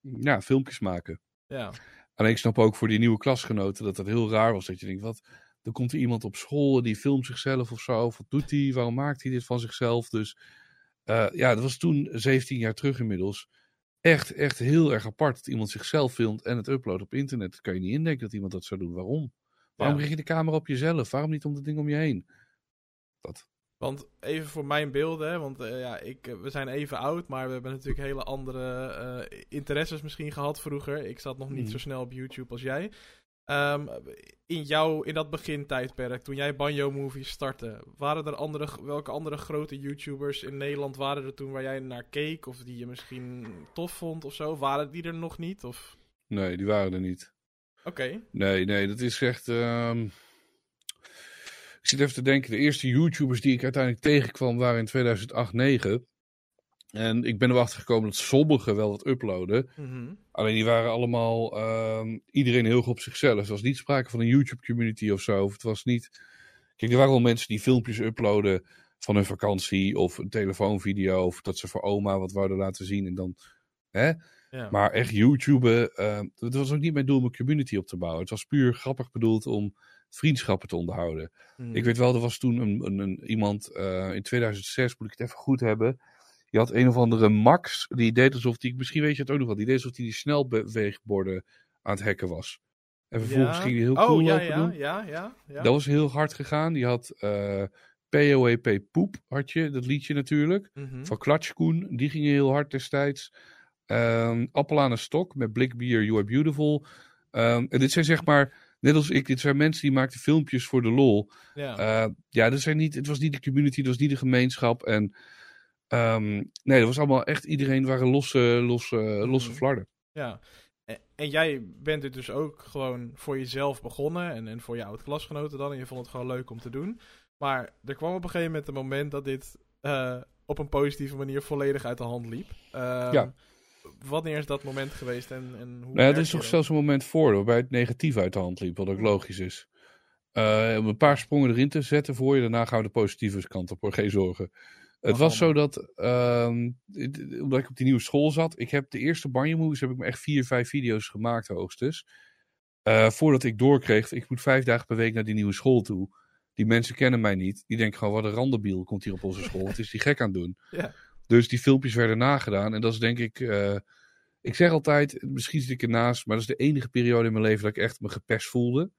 Ja, filmpjes maken. Ja. En ik snap ook voor die nieuwe klasgenoten dat dat heel raar was. Dat je denkt, wat, er komt er iemand op school die filmt zichzelf of zo. Wat doet hij? Waarom maakt hij dit van zichzelf? Dus uh, ja, dat was toen 17 jaar terug inmiddels. Echt, echt heel erg apart dat iemand zichzelf filmt en het uploadt op internet. Dat kan je niet indenken dat iemand dat zou doen. Waarom? Waarom ja. richt je de camera op jezelf? Waarom niet om het ding om je heen? Dat. Want even voor mijn beelden, hè, want eh, ja, ik, eh, we zijn even oud, maar we hebben natuurlijk hele andere eh, interesses misschien gehad vroeger. Ik zat nog niet Mhm. zo snel op YouTube als jij. Ehm, in jou, in dat begintijdperk, toen jij Banjo Movies startte, waren er andere, welke andere grote YouTubers in Nederland waren er toen waar jij naar keek? Of die je misschien tof vond of zo? Waren die er nog niet? Of... Nee, die waren er niet. Oké. Nee, nee, dat is echt. ehm, Ik zit even te denken. De eerste YouTubers die ik uiteindelijk tegenkwam waren in 2008, 9. En ik ben erachter gekomen dat sommigen wel wat uploaden. Mhm. Alleen die waren allemaal. ehm, iedereen heel goed op zichzelf. Er was niet sprake van een YouTube-community of zo. Of het was niet. Kijk, er waren wel mensen die filmpjes uploaden van hun vakantie. Of een telefoonvideo. Of dat ze voor oma wat wouden laten zien. En dan. Hè? Ja. Maar echt YouTuben, eh, het was ook niet mijn doel om een community op te bouwen. Het was puur grappig bedoeld om vriendschappen te onderhouden. Ik weet wel, er was toen een, een, een- iemand eh, in 2006, moet ik het even goed hebben. Die had een of andere Max, die deed alsof die, misschien weet je het ook nog wel, die deed alsof hij die snelbeweegborden aan het hacken was. En vervolgens Ja. ging hij heel oh, cool ja, lopen ja, doen. ja, ja, ja. Dat was heel hard gegaan. Die had eh POEP Poep, had je, dat liedje natuurlijk. Mhm. Van Klatschkoen, die gingen heel hard destijds. Ehm Appel aan een stok met blikbier, You Are Beautiful. Ehm, en dit zijn zeg maar, net als ik, dit zijn mensen die maakten filmpjes voor de lol. ja. Eh, ja, dat zijn niet, het was niet de community, het was niet de gemeenschap. En ehm, nee, dat was allemaal echt, iedereen waren losse, losse, losse Mhm. flarden. Ja. En, en jij bent dit dus ook gewoon voor jezelf begonnen en, en voor je oud-klasgenoten dan. En je vond het gewoon leuk om te doen. Maar er kwam op een gegeven moment een moment dat dit eh, op een positieve manier volledig uit de hand liep. Ehm, Ja. Wanneer is dat moment geweest en, en hoe Nou, ja, er is nog dat? zelfs een moment voor waarbij het negatief uit de hand liep, wat ook logisch is. Eh, om een paar sprongen erin te zetten voor je, daarna gaan we de positieve kant op, hoor, geen zorgen. Het was zo dat, ehm, omdat ik op die nieuwe school zat, ik heb de eerste Banjo Movies, heb ik me echt vier, vijf video's gemaakt hoogstens. Eh, voordat ik doorkreeg, ik moet vijf dagen per week naar die nieuwe school toe. Die mensen kennen mij niet. Die denken gewoon, wat een randebiel komt hier op onze school. Wat is die gek aan het doen? Ja. Dus die filmpjes werden nagedaan. En dat is denk ik... eh, ik zeg altijd, misschien zit ik ernaast, maar dat is de enige periode in mijn leven dat ik echt me gepest voelde.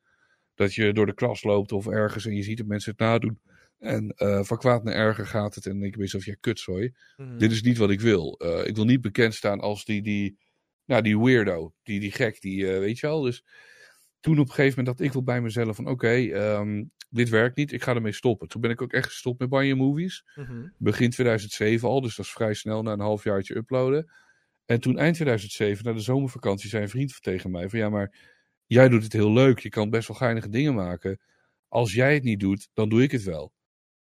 Dat je door de klas loopt of ergens en je ziet dat mensen het nadoen. En eh, van kwaad naar erger gaat het. En ik bij mezelf, ja, kutzooi. Dit is niet wat ik wil. Eh, ik wil niet bekend staan als die, die, nou, die weirdo. Die, die gek, die, weet je wel. Dus toen op een gegeven moment dacht ik wel bij mezelf van, oké, ehm, dit werkt niet. Ik ga ermee stoppen. Toen ben ik ook echt gestopt met Banjo Movies Mhm. begin 2007 al, dus dat is vrij snel na een halfjaartje uploaden. En toen eind 2007, na de zomervakantie, zei een vriend tegen mij van ja, maar jij doet het heel leuk, je kan best wel geinige dingen maken. Als jij het niet doet, dan doe ik het wel.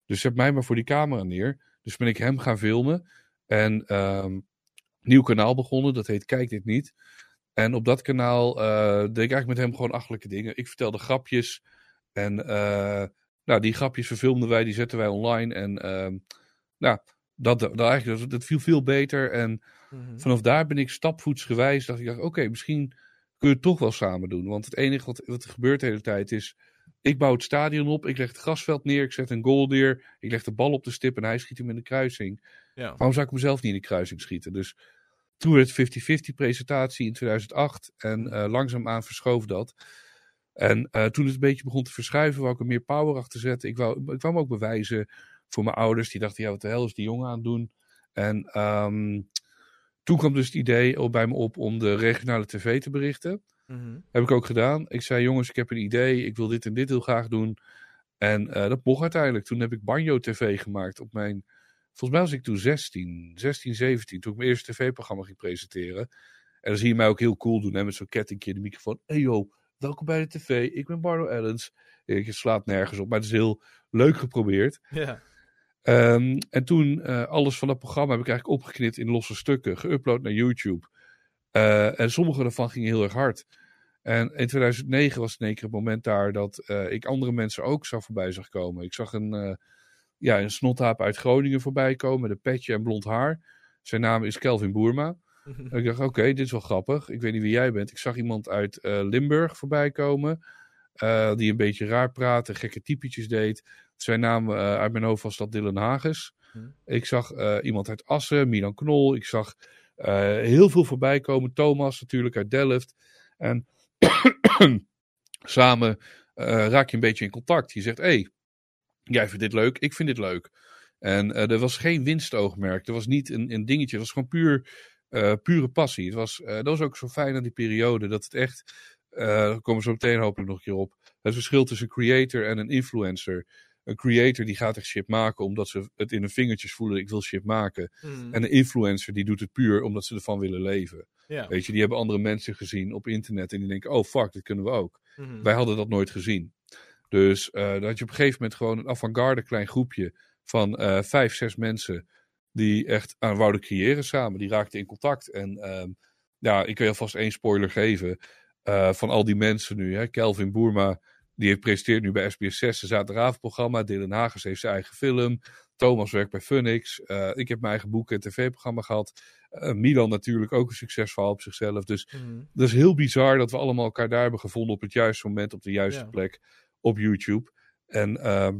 Dus zet mij maar voor die camera neer. Dus ben ik hem gaan filmen en ehm nieuw kanaal begonnen, dat heet Kijk dit niet. En op dat kanaal eh, deed ik eigenlijk met hem gewoon achterlijke dingen. Ik vertelde grapjes en eh, nou, die grapjes verfilmden wij, die zetten wij online. En ehm, nou, dat, dat, eigenlijk, dat, dat viel veel beter. En Mhm. vanaf daar ben ik stapvoetsgewijs. Dacht ik, dacht, oké, misschien kun je het toch wel samen doen. Want het enige wat, wat er gebeurt de hele tijd is. Ik bouw het stadion op, ik leg het grasveld neer, ik zet een goal neer, ik leg de bal op de stip en hij schiet hem in de kruising. Ja. Waarom zou ik mezelf niet in de kruising schieten? Dus toen werd het 50-50 presentatie in 2008 en eh, langzaamaan verschoof dat. En eh, toen het een beetje begon te verschuiven, wou ik er meer power achter zetten. Ik wou, ik wou me ook bewijzen voor mijn ouders. Die dachten, ja, wat de hel is die jongen aan het doen? En ehm, toen kwam dus het idee bij me op om de regionale tv te berichten. Mhm. Heb ik ook gedaan. Ik zei, jongens, ik heb een idee. Ik wil dit en dit heel graag doen. En eh, dat mocht uiteindelijk. Toen heb ik Banjo TV gemaakt op mijn... Volgens mij was ik toen 16, 16, 17. Toen ik mijn eerste tv-programma ging presenteren. En dan zie je mij ook heel cool doen. Hè, met zo'n kettingje in de microfoon. Hey yo, welkom bij de tv. Ik ben Bardo Ellens. Je slaat nergens op. Maar het is heel leuk geprobeerd. Ja. Ehm, en toen eh, alles van dat programma heb ik eigenlijk opgeknipt in losse stukken, geüpload naar YouTube. Eh, en sommige daarvan gingen heel erg hard. En in 2009 was het in één keer het moment daar dat eh, ik andere mensen ook zag voorbij zag komen. Ik zag een, eh ja, een snothaap uit Groningen voorbij komen met een petje en blond haar. Zijn naam is Kelvin Boerma. En ik dacht, oké, dit is wel grappig. Ik weet niet wie jij bent. Ik zag iemand uit eh, Limburg voorbij komen. eh, die een beetje raar praatte, gekke typetjes deed. Zijn naam eh, uit mijn hoofd was dat Dylan Hagens. Hm. Ik zag iemand uit Assen, Milan Knol. Ik zag heel veel voorbij komen. Thomas natuurlijk uit Delft. En samen raak je een beetje in contact. Je zegt, hé, hey, jij vindt dit leuk, ik vind dit leuk. En uh, er was geen winstoogmerk. Er was niet een, een dingetje. Het was gewoon puur, uh, pure passie. Het was, uh, dat was ook zo fijn aan die periode. Dat het echt. daar komen we zo meteen hopelijk nog een keer op. Het verschil tussen een creator en een influencer. Een creator die gaat echt shit maken omdat ze het in hun vingertjes voelen. Ik wil shit maken. Mm. En een influencer die doet het puur omdat ze ervan willen leven. Weet je, die hebben andere mensen gezien op internet. En die denken: oh fuck, dit kunnen we ook. Mhm. Wij hadden dat nooit gezien. Dus uh, dat had je op een gegeven moment gewoon een avant-garde klein groepje van uh, vijf, zes mensen die echt aan wouden creëren samen. Die raakten in contact. En uh, ja, ik je alvast één spoiler geven uh, van al die mensen nu. Hè. Kelvin Boerma, die heeft presenteert nu bij SBS 6 een zaterdagavondprogramma. Dylan Hagens heeft zijn eigen film. Thomas werkt bij Funix. Uh, ik heb mijn eigen boek en tv-programma gehad. Uh, Milan natuurlijk ook een succesverhaal op zichzelf. Dus Mhm. dat is heel bizar dat we allemaal elkaar daar hebben gevonden op het juiste moment, op de juiste Ja. plek op YouTube. En ehm,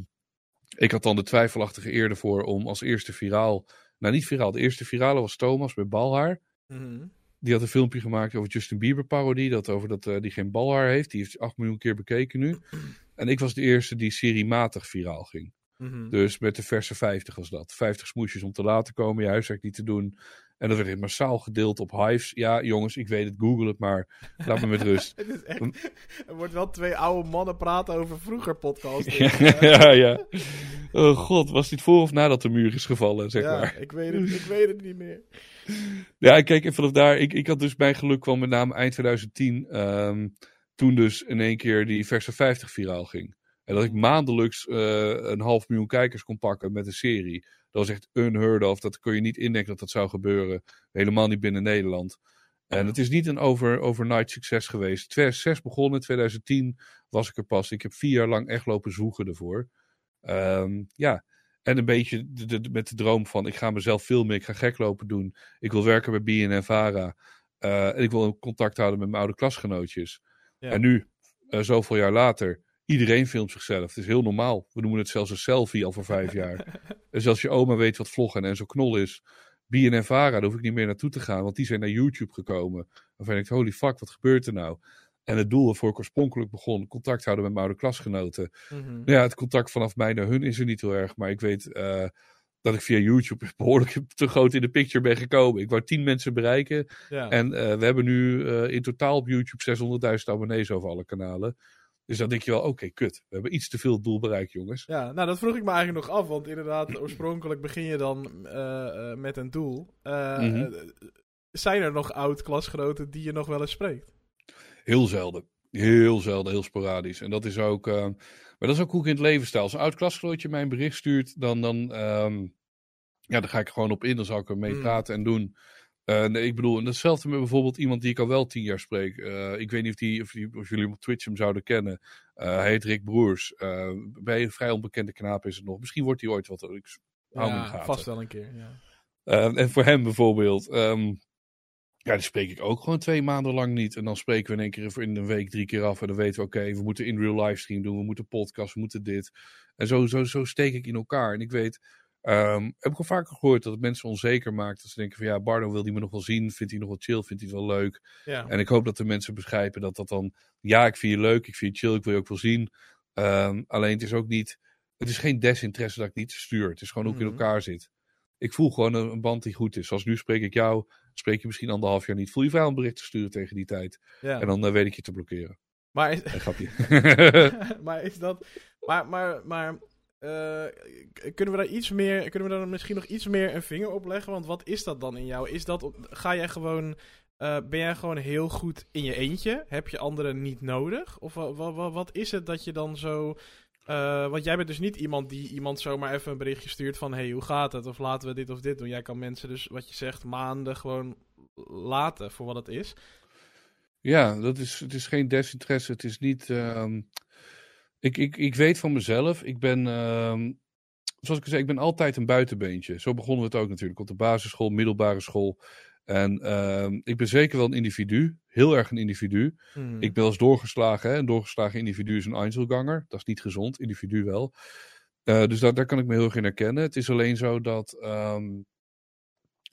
ik had dan de twijfelachtige eer ervoor om als eerste viraal, nou niet viraal, de eerste virale was Thomas met balhaar. Mhm. Die had een filmpje gemaakt over Justin Bieber parodie, dat over dat hij die geen balhaar heeft. Die heeft 8 miljoen keer bekeken nu. En ik was de eerste die seriematig viraal ging. Mhm. Dus met de verse 50 was dat. 50 smoesjes om te laten komen, je huiswerk niet te doen. En dat werd massaal gedeeld op Hives. Ja, jongens, ik weet het, google het maar. Laat me met rust. Het is echt, er wordt wel twee oude mannen praten over vroeger podcasts. ja, ja. Oh god, was dit voor of nadat de muur is gevallen, zeg ja, maar. ik weet, het, ik weet het niet meer. Ja, kijk, en vanaf daar, ik, ik had dus mijn geluk kwam met name eind 2010. ehm, toen dus in één keer die verse 50 viraal ging. En dat ik maandelijks eh, een half miljoen kijkers kon pakken met een serie. Dat was echt unheard of. Dat kon je niet indenken dat dat zou gebeuren. Helemaal niet binnen Nederland. En het is niet een over, overnight succes geweest. 2006 begonnen, 2010 was ik er pas. Ik heb vier jaar lang echt lopen zoeken ervoor. Ehm, ja, en een beetje de, de- met de droom van ik ga mezelf filmen, ik ga gek lopen doen. Ik wil werken bij BNN-Vara. Eh, en ik wil contact houden met mijn oude klasgenootjes. Ja. En nu, eh, zoveel jaar later, iedereen filmt zichzelf. Het is heel normaal. We noemen het zelfs een selfie al voor vijf jaar. En zelfs je oma weet wat vloggen en zo knol is. BNN-Vara, daar hoef ik niet meer naartoe te gaan, want die zijn naar YouTube gekomen. Waarvan ik holy fuck, wat gebeurt er nou? En het doel waarvoor ik oorspronkelijk begon, contact houden met mijn oude klasgenoten. Mhm. Ja, het contact vanaf mij naar hun is er niet heel erg. Maar ik weet eh, dat ik via YouTube behoorlijk te groot in de picture ben gekomen. Ik wou tien mensen bereiken. Ja. En eh, we hebben nu eh, in totaal op YouTube 600.000 abonnees over alle kanalen. Dus dan denk je wel, oké, kut. We hebben iets te veel het doel bereikt, jongens. Ja, nou dat vroeg ik me eigenlijk nog af, want inderdaad, oorspronkelijk begin je dan eh, eh, met een doel. Eh, Mhm. zijn er nog oud-klasgenoten die je nog wel eens spreekt? Heel zelden. Heel zelden, heel sporadisch. En dat is ook. maar dat is ook hoe ik in het leven sta. Als een oud klasgenootje mij een bericht stuurt, dan, dan, ehm, ja, dan ga ik gewoon op in. Dan zal ik ermee Mm. praten en doen. Eh, nee, ik bedoel, en hetzelfde met bijvoorbeeld iemand die ik al wel tien jaar spreek. Eh, ik weet niet of, die, of, die, of jullie hem op Twitch hem zouden kennen. Eh, hij heet Rick Broers. Bij een vrij onbekende knaap is het nog. Misschien wordt hij ooit wat. Ik hou Ja, gaten. vast wel een keer. Ja. Eh, en voor hem bijvoorbeeld, ehm, ja, die spreek ik ook gewoon twee maanden lang niet. En dan spreken we in één keer in een week drie keer af. En dan weten we, oké, we moeten in real livestream doen, we moeten podcast, we moeten dit. En zo, zo, zo steek ik in elkaar. En ik weet, ehm, heb ik al vaker gehoord dat het mensen onzeker maakt. Dat ze denken van, ja, Bardo wil die me nog wel zien, vindt hij nog wel chill, vindt hij het wel leuk. Ja. En ik hoop dat de mensen begrijpen dat dat dan, ja, ik vind je leuk, ik vind je chill, ik wil je ook wel zien. Ehm, alleen het is ook niet, het is geen desinteresse dat ik niet stuur. Het is gewoon hoe ik in Mhm. elkaar zit. Ik voel gewoon een, een band die goed is. Zoals nu spreek ik jou, spreek je misschien anderhalf jaar niet. Voel je vrij om een bericht te sturen tegen die tijd. ja. En dan eh, weet ik je te blokkeren. Maar, is, Een grapje. maar is dat. Maar, maar, maar kunnen we daar iets meer. Kunnen we daar misschien nog iets meer een vinger op leggen? Want wat is dat dan in jou? Is dat. Ga jij gewoon. eh, ben jij gewoon heel goed in je eentje? Heb je anderen niet nodig? Of wa- wa- wa- wat is het dat je dan zo. eh, want jij bent dus niet iemand die iemand zomaar even een berichtje stuurt van... hey, hoe gaat het? Of laten we dit of dit doen. Jij kan mensen dus, wat je zegt, maanden gewoon laten voor wat het is. Ja, dat is, het is geen desinteresse. Het is niet. ehm, ik, ik, ik weet van mezelf. Ik ben. ehm, zoals ik al zei, ik ben altijd een buitenbeentje. Zo begonnen we het ook natuurlijk. Op de basisschool, middelbare school. En ehm, ik ben zeker wel een individu. Heel erg een individu. Hmm. Ik ben eens doorgeslagen. Hè? Een doorgeslagen individu is een Einzelganger. Dat is niet gezond. Individu wel. Eh, dus daar, daar kan ik me heel erg in herkennen. Het is alleen zo dat. ehm,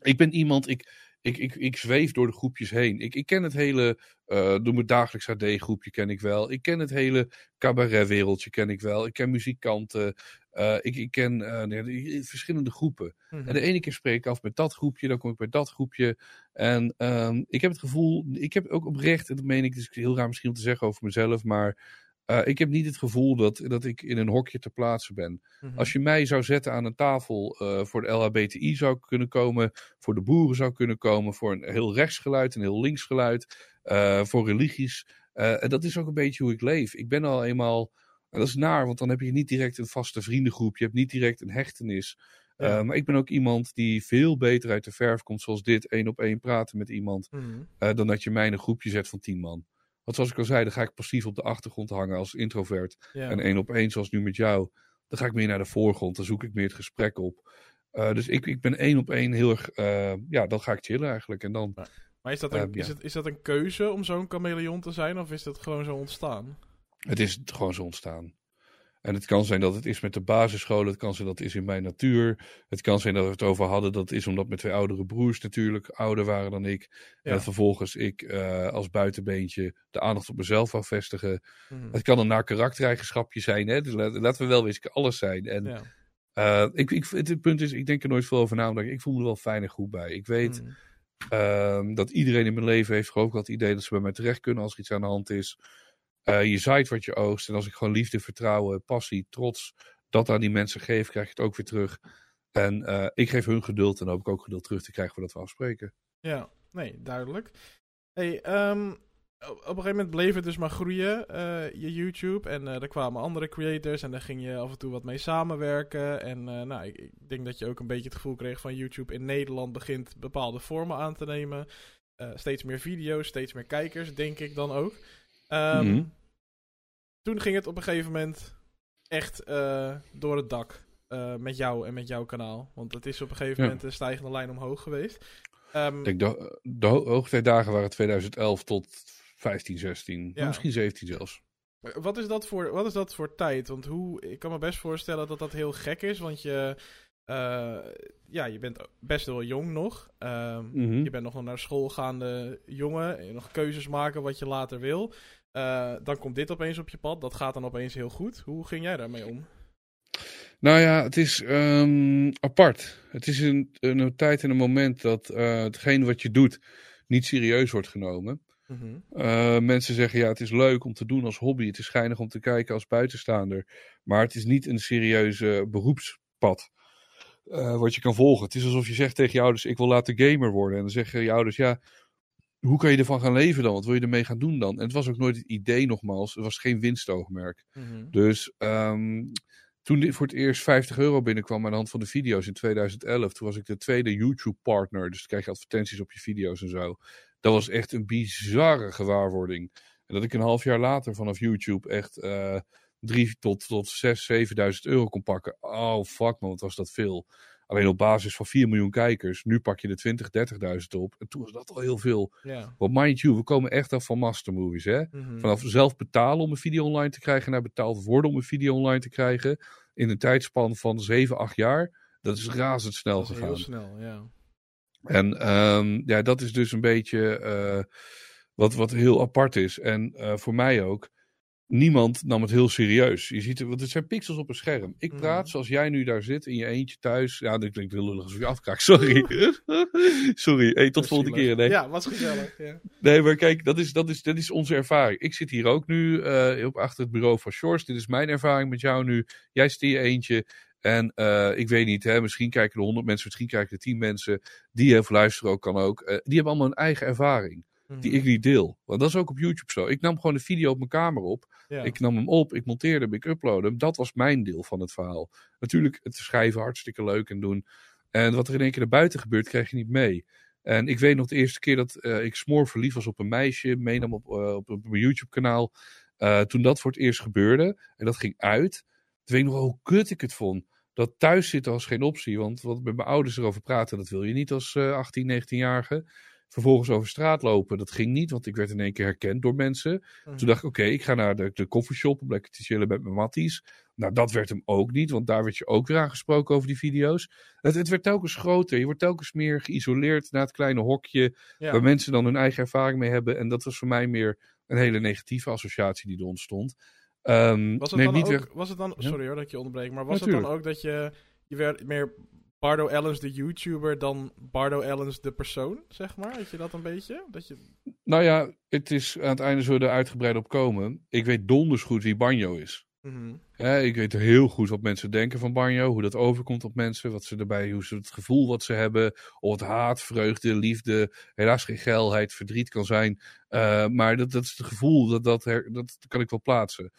ik ben iemand. Ik, ik, ik, ik zweef door de groepjes heen. Ik, ik ken het hele. eh doe mijn dagelijks AD-groepje ken ik wel. Ik ken het hele cabaretwereldje ken ik wel. Ik ken muzikanten. Eh, ik, ik ken eh, nee, verschillende groepen. Mhm. En de ene keer spreek ik af met dat groepje, dan kom ik bij dat groepje. En ehm, ik heb het gevoel, ik heb ook oprecht, en dat meen ik, het is heel raar misschien om te zeggen over mezelf, maar eh, ik heb niet het gevoel dat, dat ik in een hokje te plaatsen ben. Mhm. Als je mij zou zetten aan een tafel eh, voor de LHBTI zou kunnen komen, voor de boeren zou kunnen komen, voor een heel rechtsgeluid, een heel linksgeluid, eh, voor religies. En dat is ook een beetje hoe ik leef. Ik ben al eenmaal, en dat is naar, want dan heb je niet direct een vaste vriendengroep, je hebt niet direct een hechtenis. Maar ik ben ook iemand die veel beter uit de verf komt, zoals dit, één op één praten met iemand, Mhm. dan dat je mij in een groepje zet van tien man. Want zoals ik al zei, dan ga ik passief op de achtergrond hangen als introvert. Ja. En één op één, zoals nu met jou, dan ga ik meer naar de voorgrond. Dan zoek ik meer het gesprek op. Eh, dus ik, ik ben één op één heel erg, eh, ja, dan ga ik chillen eigenlijk. En dan, Maar is dat, een, Ehm, ja. is, het, is dat een keuze om zo'n chameleon te zijn? Of is dat gewoon zo ontstaan? het is gewoon zo ontstaan. En het kan zijn dat het is met de basisscholen, het kan zijn dat het is in mijn natuur. Het kan zijn dat we het over hadden, dat is omdat mijn twee oudere broers natuurlijk ouder waren dan ik. Ja. En vervolgens ik eh, als buitenbeentje de aandacht op mezelf wou vestigen. Mhm. Het kan een naar karaktereigenschapje zijn, hè? Dus la- laten we wel kan alles zijn. En Ja. eh, ik, ik, het, het punt is, ik denk er nooit veel over na, omdat ik, ik voel me er wel fijn en goed bij. Ik weet Mhm. ehm, dat iedereen in mijn leven heeft geloof ik het idee dat ze bij mij terecht kunnen als er iets aan de hand is. Eh, je zaait wat je oogst. En als ik gewoon liefde, vertrouwen, passie, trots dat aan die mensen geef, krijg je het ook weer terug. En eh, ik geef hun geduld en hoop ik ook geduld terug te krijgen voordat we afspreken. Ja, nee, duidelijk. Hey, ehm, op een gegeven moment bleef het dus maar groeien, eh, je YouTube. En er kwamen andere creators en daar ging je af en toe wat mee samenwerken. En nou, ik, ik denk dat je ook een beetje het gevoel kreeg van YouTube in Nederland begint bepaalde vormen aan te nemen. Steeds meer video's, steeds meer kijkers, denk ik dan ook. Ehm, Mhm. Toen ging het op een gegeven moment echt eh, door het dak eh, met jou en met jouw kanaal. Want het is op een gegeven Ja. moment een stijgende lijn omhoog geweest. Ehm, Ik denk, de, de ho- hoogtijdagen waren 2011 tot 15, 16, Ja. misschien 17 zelfs. Wat is, dat voor, wat is dat voor tijd? Want hoe, ik kan me best voorstellen dat dat heel gek is. Want je, eh, ja, je bent best wel jong nog. Ehm, Mhm. Je bent nog een naar school gaande jongen. En nog keuzes maken wat je later wil. Eh, dan komt dit opeens op je pad. Dat gaat dan opeens heel goed. Hoe ging jij daarmee om? Nou ja, het is ehm, apart. Het is een, een tijd en een moment dat eh hetgeen wat je doet niet serieus wordt genomen. Mhm. Eh, mensen zeggen ja, het is leuk om te doen als hobby. Het is schijnig om te kijken als buitenstaander. Maar het is niet een serieuze beroepspad. wat je kan volgen. Het is alsof je zegt tegen je ouders: Ik wil later gamer worden. En dan zeggen je ouders: Ja, hoe kan je ervan gaan leven dan? Wat wil je ermee gaan doen dan? En het was ook nooit het idee, nogmaals. Het was geen winstoogmerk. Mhm. Dus ehm, toen dit voor het eerst 50 euro binnenkwam aan de hand van de video's in 2011, toen was ik de tweede YouTube-partner. Dus dan krijg je advertenties op je video's en zo. Dat was echt een bizarre gewaarwording. En dat ik een half jaar later vanaf YouTube echt eh drie tot, tot 6, 7.000 euro kon pakken. Oh, fuck man, wat was dat veel. Alleen op basis van 4 miljoen kijkers. Nu pak je de 20, 30.000 op. En toen was dat al heel veel. Ja. Want mind you, we komen echt af van mastermovies, hè. Mhm. Vanaf zelf betalen om een video online te krijgen naar betaald worden om een video online te krijgen. In een tijdspan van 7, 8 jaar. Dat is razendsnel Dat is gegaan. heel snel, ja. En ehm, ja, dat is dus een beetje eh, wat, wat heel apart is. En eh, voor mij ook. Niemand nam het heel serieus. Je ziet, het- want het zijn pixels op een scherm. Ik praat Mhm. zoals jij nu daar zit in je eentje thuis. Ja, dat klinkt heel lullig alsof je afkraakt. Sorry. Sorry. Hey, tot volgende keer. Nee. Ja, was gezellig. Ja. Nee, maar kijk, dat is, dat is, dat is onze ervaring. Ik zit hier ook nu eh, op achter het bureau van Shores. Dit is mijn ervaring met jou nu. Jij zit in je eentje. En eh, ik weet niet, hè, misschien kijken er 100 mensen, misschien kijken er 10 mensen. Die even luisteren ook, kan ook. Eh, die hebben allemaal een eigen ervaring. Die Mhm. ik niet deel. Want dat is ook op YouTube zo. Ik nam gewoon een video op mijn kamer op. Ja. Ik nam hem op, ik monteerde hem, ik uploadde hem. Dat was mijn deel van het verhaal. Natuurlijk, het schrijven hartstikke leuk en doen. En wat er in één keer naar buiten gebeurt, krijg je niet mee. En ik weet nog de eerste keer dat eh, ik smoor verliefd was op een meisje, meenam op, eh, op, op mijn YouTube-kanaal. Eh, toen dat voor het eerst gebeurde en dat ging uit, toen weet ik nog wel hoe kut ik het vond. Dat thuis zitten was geen optie, want wat met mijn ouders erover praten, dat wil je niet als eh 18, 19-jarige. Vervolgens over straat lopen, dat ging niet, want ik werd in één keer herkend door mensen. Mhm. Toen dacht ik, oké, ik ga naar de, de koffieshop om lekker te chillen met mijn matties. Nou, dat werd hem ook niet, want daar werd je ook weer aangesproken over die video's. Het, het werd telkens groter. Je wordt telkens meer geïsoleerd naar het kleine hokje, ja. waar mensen dan hun eigen ervaring mee hebben. En dat was voor mij meer een hele negatieve associatie die er ontstond. Ehm, Was het, dan niet ook, weg... was het dan, sorry hoor dat ik je onderbreek, maar was het dan ook dat je, je werd meer Bardo Ellens de YouTuber dan Bardo Ellens de persoon, zeg maar? Had je dat een beetje? Dat je... Nou ja, het is aan het einde zullen we er uitgebreid op komen. Ik weet donders goed wie Banjo is. Mhm. Ja, ik weet heel goed wat mensen denken van Banjo, hoe dat overkomt op mensen, wat ze erbij, hoe ze het gevoel wat ze hebben, of het haat, vreugde, liefde, helaas geen geilheid, verdriet kan zijn. Eh, maar dat, dat is het gevoel, dat, dat, her- dat kan ik wel plaatsen.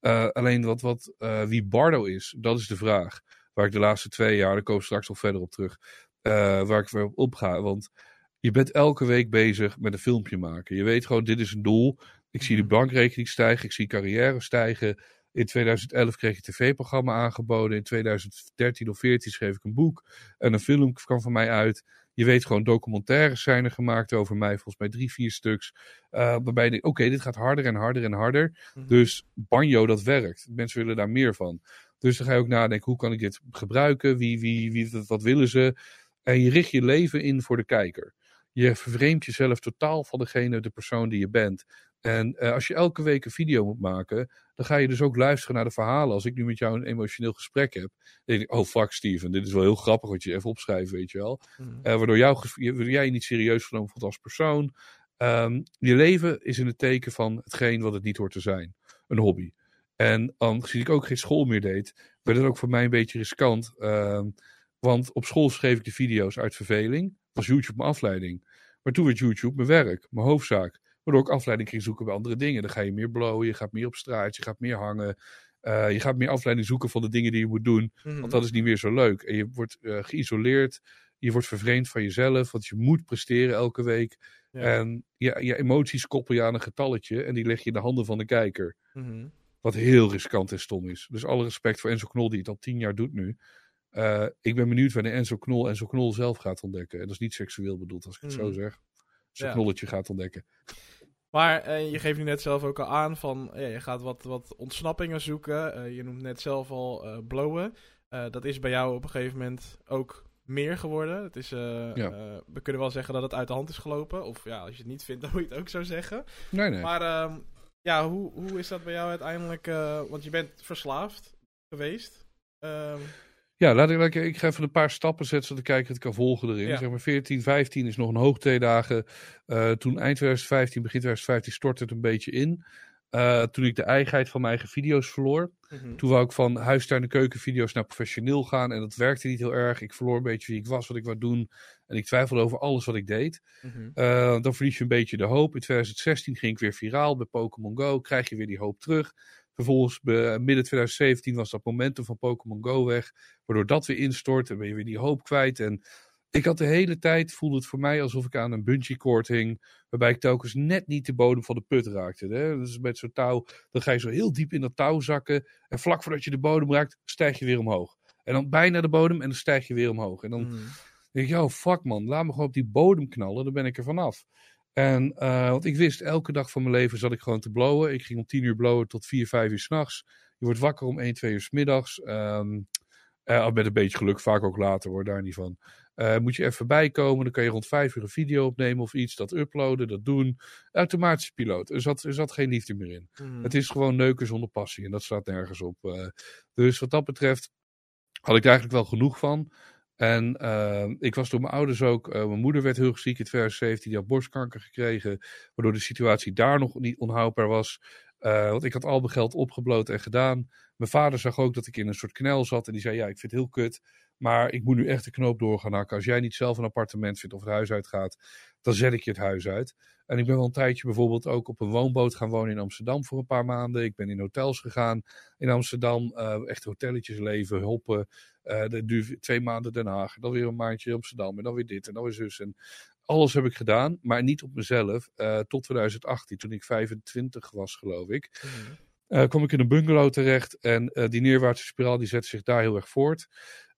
Eh, alleen wat, wat, eh, wie Bardo is, dat is de vraag. Waar ik de laatste twee jaar, daar kom ik straks nog verder op terug, eh, waar ik weer op opga. Want je bent elke week bezig met een filmpje maken. Je weet gewoon, dit is een doel. Ik zie de Mhm. bankrekening stijgen, ik zie carrière stijgen. In 2011 kreeg ik een tv-programma aangeboden. In 2013 of 14 schreef ik een boek. En een film kwam van mij uit. Je weet gewoon, documentaires zijn er gemaakt over mij. Volgens mij drie, vier stuks. eh, waarbij je denkt, oké, dit gaat harder en harder en harder. Mhm. Dus banjo, dat werkt. Mensen willen daar meer van. Dus dan ga je ook nadenken, hoe kan ik dit gebruiken? Wie, wie, wie, wat, willen ze? En je richt je leven in voor de kijker. Je vervreemdt jezelf totaal van degene, de persoon die je bent. En eh, als je elke week een video moet maken, dan ga je dus ook luisteren naar de verhalen. Als ik nu met jou een emotioneel gesprek heb, dan denk ik, oh fuck Steven, dit is wel heel grappig wat je even opschrijft, weet je wel. Mhm. Eh, waardoor, jou, waardoor jij je niet serieus genomen voelt als persoon. Ehm, je leven is in het teken van hetgeen wat het niet hoort te zijn. Een hobby. En aangezien ik ook geen school meer deed, werd het ook voor mij een beetje riskant. Ehm, want op school schreef ik de video's uit verveling. Was YouTube mijn afleiding. Maar toen werd YouTube mijn werk, mijn hoofdzaak. Waardoor ik afleiding ging zoeken bij andere dingen. Dan ga je meer blowen, je gaat meer op straat, je gaat meer hangen. Eh, je gaat meer afleiding zoeken van de dingen die je moet doen. Mhm. Want dat is niet meer zo leuk. En je wordt eh, geïsoleerd. Je wordt vervreemd van jezelf. Want je moet presteren elke week. Ja. En je, je emoties koppel je aan een getalletje. En die leg je in de handen van de kijker. Mhm. Wat heel riskant en stom is. Dus alle respect voor Enzo Knol die het al tien jaar doet nu. Eh, ik ben benieuwd wanneer Enzo Knol Enzo Knol zelf gaat ontdekken. En dat is niet seksueel bedoeld als ik het zo Mhm. zeg. Zijn Ja. knolletje gaat ontdekken. Maar eh, je geeft nu net zelf ook al aan van, ja, je gaat wat, wat ontsnappingen zoeken. Eh, je noemt net zelf al blowen. Dat is bij jou op een gegeven moment ook meer geworden. Het is, Ja. we kunnen wel zeggen dat het uit de hand is gelopen. Of ja, als je het niet vindt, dan moet je het ook zo zeggen. Nee, nee. Maar ehm, ja, hoe, hoe is dat bij jou uiteindelijk? eh, want je bent verslaafd geweest. Ehm, Ja, laat ik, laat ik, ik ga even een paar stappen zetten zodat ik kijk het kan volgen erin. Ja. Zeg maar 14, 15 is nog een hoogtedagen. Eh toen eind 2015, begin 2015 stortte het een beetje in. Eh, toen ik de eigenheid van mijn eigen video's verloor. mhm. Toen wou ik van huistuin- en keukenvideo's naar professioneel gaan. En dat werkte niet heel erg. Ik verloor een beetje wie ik was, wat ik wou doen. En ik twijfelde over alles wat ik deed. Mhm. Eh, dan verlies je een beetje de hoop. In 2016 ging ik weer viraal bij Pokémon Go. Krijg je weer die hoop terug. Vervolgens, midden 2017 was dat momentum van Pokémon Go weg. Waardoor dat weer instort. En ben je weer die hoop kwijt. En ik had de hele tijd, voelde het voor mij alsof ik aan een bungee cord hing. Waarbij ik telkens net niet de bodem van de put raakte. Hè? Dus met zo'n touw, dan ga je zo heel diep in dat touw zakken. En vlak voordat je de bodem raakt, stijg je weer omhoog. En dan bijna de bodem en dan stijg je weer omhoog. En dan Mhm. denk ik, yo, fuck man, laat me gewoon op die bodem knallen, dan ben ik er vanaf. En, eh, want ik wist, elke dag van mijn leven zat ik gewoon te blowen. Ik ging om 10 uur blowen tot 4, 5 uur s'nachts. Je wordt wakker om 1, 2 uur 's middags. Eh, met een beetje geluk, vaak ook later hoor, daar niet van. Eh, moet je even bijkomen, dan kan je rond 5 uur een video opnemen of iets, dat uploaden, dat doen. Automatische piloot, er zat, er zat geen liefde meer in. Mhm. Het is gewoon neuken zonder passie en dat staat nergens op. eh. dus wat dat betreft had ik er eigenlijk wel genoeg van. En eh, ik was door mijn ouders ook. mijn moeder werd heel ziek in 2017. Die had borstkanker gekregen. Waardoor de situatie daar nog niet onhoudbaar was. Eh, want ik had al mijn geld opgebloot en gedaan. Mijn vader zag ook dat ik in een soort knel zat. En die zei: Ja, ik vind het heel kut. Maar ik moet nu echt de knoop door gaan hakken. Als jij niet zelf een appartement vindt of het huis uitgaat, dan zet ik je het huis uit. En ik ben wel een tijdje bijvoorbeeld ook op een woonboot gaan wonen in Amsterdam voor een paar maanden. Ik ben in hotels gegaan in Amsterdam. eh, echt hotelletjes leven, hoppen. Eh dat duurde twee maanden Den Haag. Dan weer een maandje Amsterdam. En dan weer dit en dan weer zus. En alles heb ik gedaan, maar niet op mezelf. eh, tot 2018, toen ik 25 was, geloof ik. Mhm. eh, kwam ik in een bungalow terecht. En die neerwaartse spiraal die zette zich daar heel erg voort.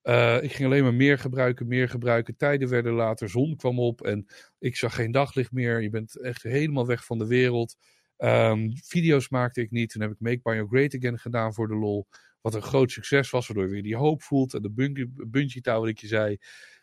Eh, ik ging alleen maar meer gebruiken, meer gebruiken. Tijden werden later, zon kwam op en ik zag geen daglicht meer. Je bent echt helemaal weg van de wereld. Ehm, video's maakte ik niet. Toen heb ik Make Bio Great Again gedaan voor de lol. Wat een groot succes was, waardoor je weer die hoop voelt. En de bungee, wat ik je zei.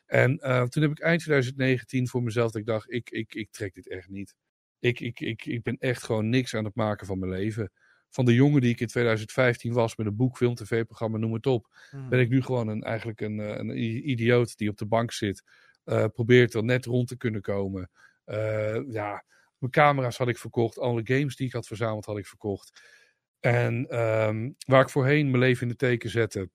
En eh, toen heb ik eind 2019 voor mezelf dat ik dacht, ik, ik, ik trek dit echt niet. Ik, ik, ik, ik ben echt gewoon niks aan het maken van mijn leven. Van de jongen die ik in 2015 was met een boek, film, tv-programma, noem het op, Mhm. ben ik nu gewoon een, eigenlijk een, eh, een idioot die op de bank zit. eh, probeert er net rond te kunnen komen. Eh, ja, mijn camera's had ik verkocht. Alle games die ik had verzameld had ik verkocht. En ehm, waar ik voorheen mijn leven in de teken zette.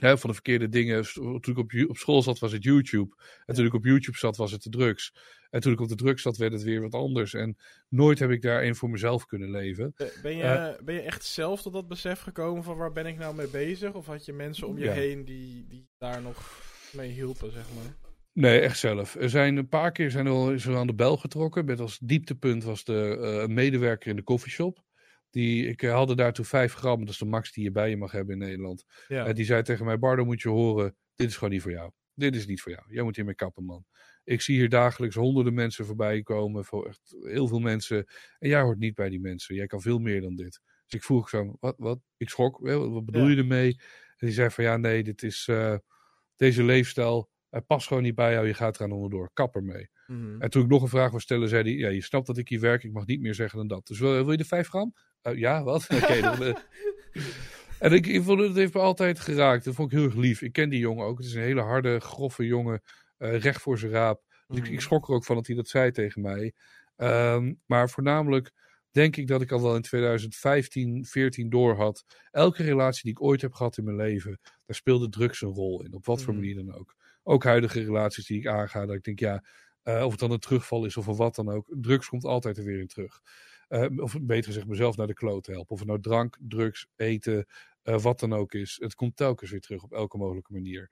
Hè, van de verkeerde dingen. Toen ik op, op school zat was het YouTube. En toen ik op YouTube zat was het de drugs. En toen ik op de drugs zat werd het weer wat anders. En nooit heb ik daarin voor mezelf kunnen leven. Eh, Ben je, Eh. ben je echt zelf tot dat besef gekomen van waar ben ik nou mee bezig? Of had je mensen om je Ja. heen die, die daar nog mee hielpen, zeg maar? Nee, echt zelf. Er zijn een paar keer zijn er wel eens aan de bel getrokken. Met als dieptepunt was de eh, medewerker in de koffieshop. Die, ik eh, haalde daartoe 5 gram, dat is de max die je bij je mag hebben in Nederland. Ja. Eh, die zei tegen mij, Bardo moet je horen, dit is gewoon niet voor jou. Dit is niet voor jou. Jij moet hiermee kappen, man. Ik zie hier dagelijks honderden mensen voorbij komen, voor echt heel veel mensen. En jij hoort niet bij die mensen. Jij kan veel meer dan dit. Dus ik vroeg zo, wat, wat? Ik schrok, "Hè, wat bedoel Ja. je ermee? En die zei van, ja nee, dit is, eh, deze leefstijl, hij past gewoon niet bij jou, je gaat eraan onderdoor. Kap ermee. Mhm. En toen ik nog een vraag wou stellen, zei hij, ja, je snapt dat ik hier werk, ik mag niet meer zeggen dan dat. Dus wil, wil je de 5 gram? Eh, ja, wat? Oké, dan... eh. En ik, ik vond het, het heeft me altijd geraakt. Dat vond ik heel erg lief. Ik ken die jongen ook. Het is een hele harde, grove jongen. eh, recht voor zijn raap. Dus ik, ik schrok er ook van dat hij dat zei tegen mij. Ehm, maar voornamelijk denk ik dat ik al wel in 2015, 14 door had. Elke relatie die ik ooit heb gehad in mijn leven, daar speelde drugs een rol in. Op wat voor Mhm. manier dan ook. Ook huidige relaties die ik aanga, dat ik denk, ja, eh, of het dan een terugval is of een wat dan ook. Drugs komt altijd er weer in terug. Eh, of beter gezegd, mezelf naar de kloot helpen. Of het nou drank, drugs, eten, eh, wat dan ook is. Het komt telkens weer terug op elke mogelijke manier.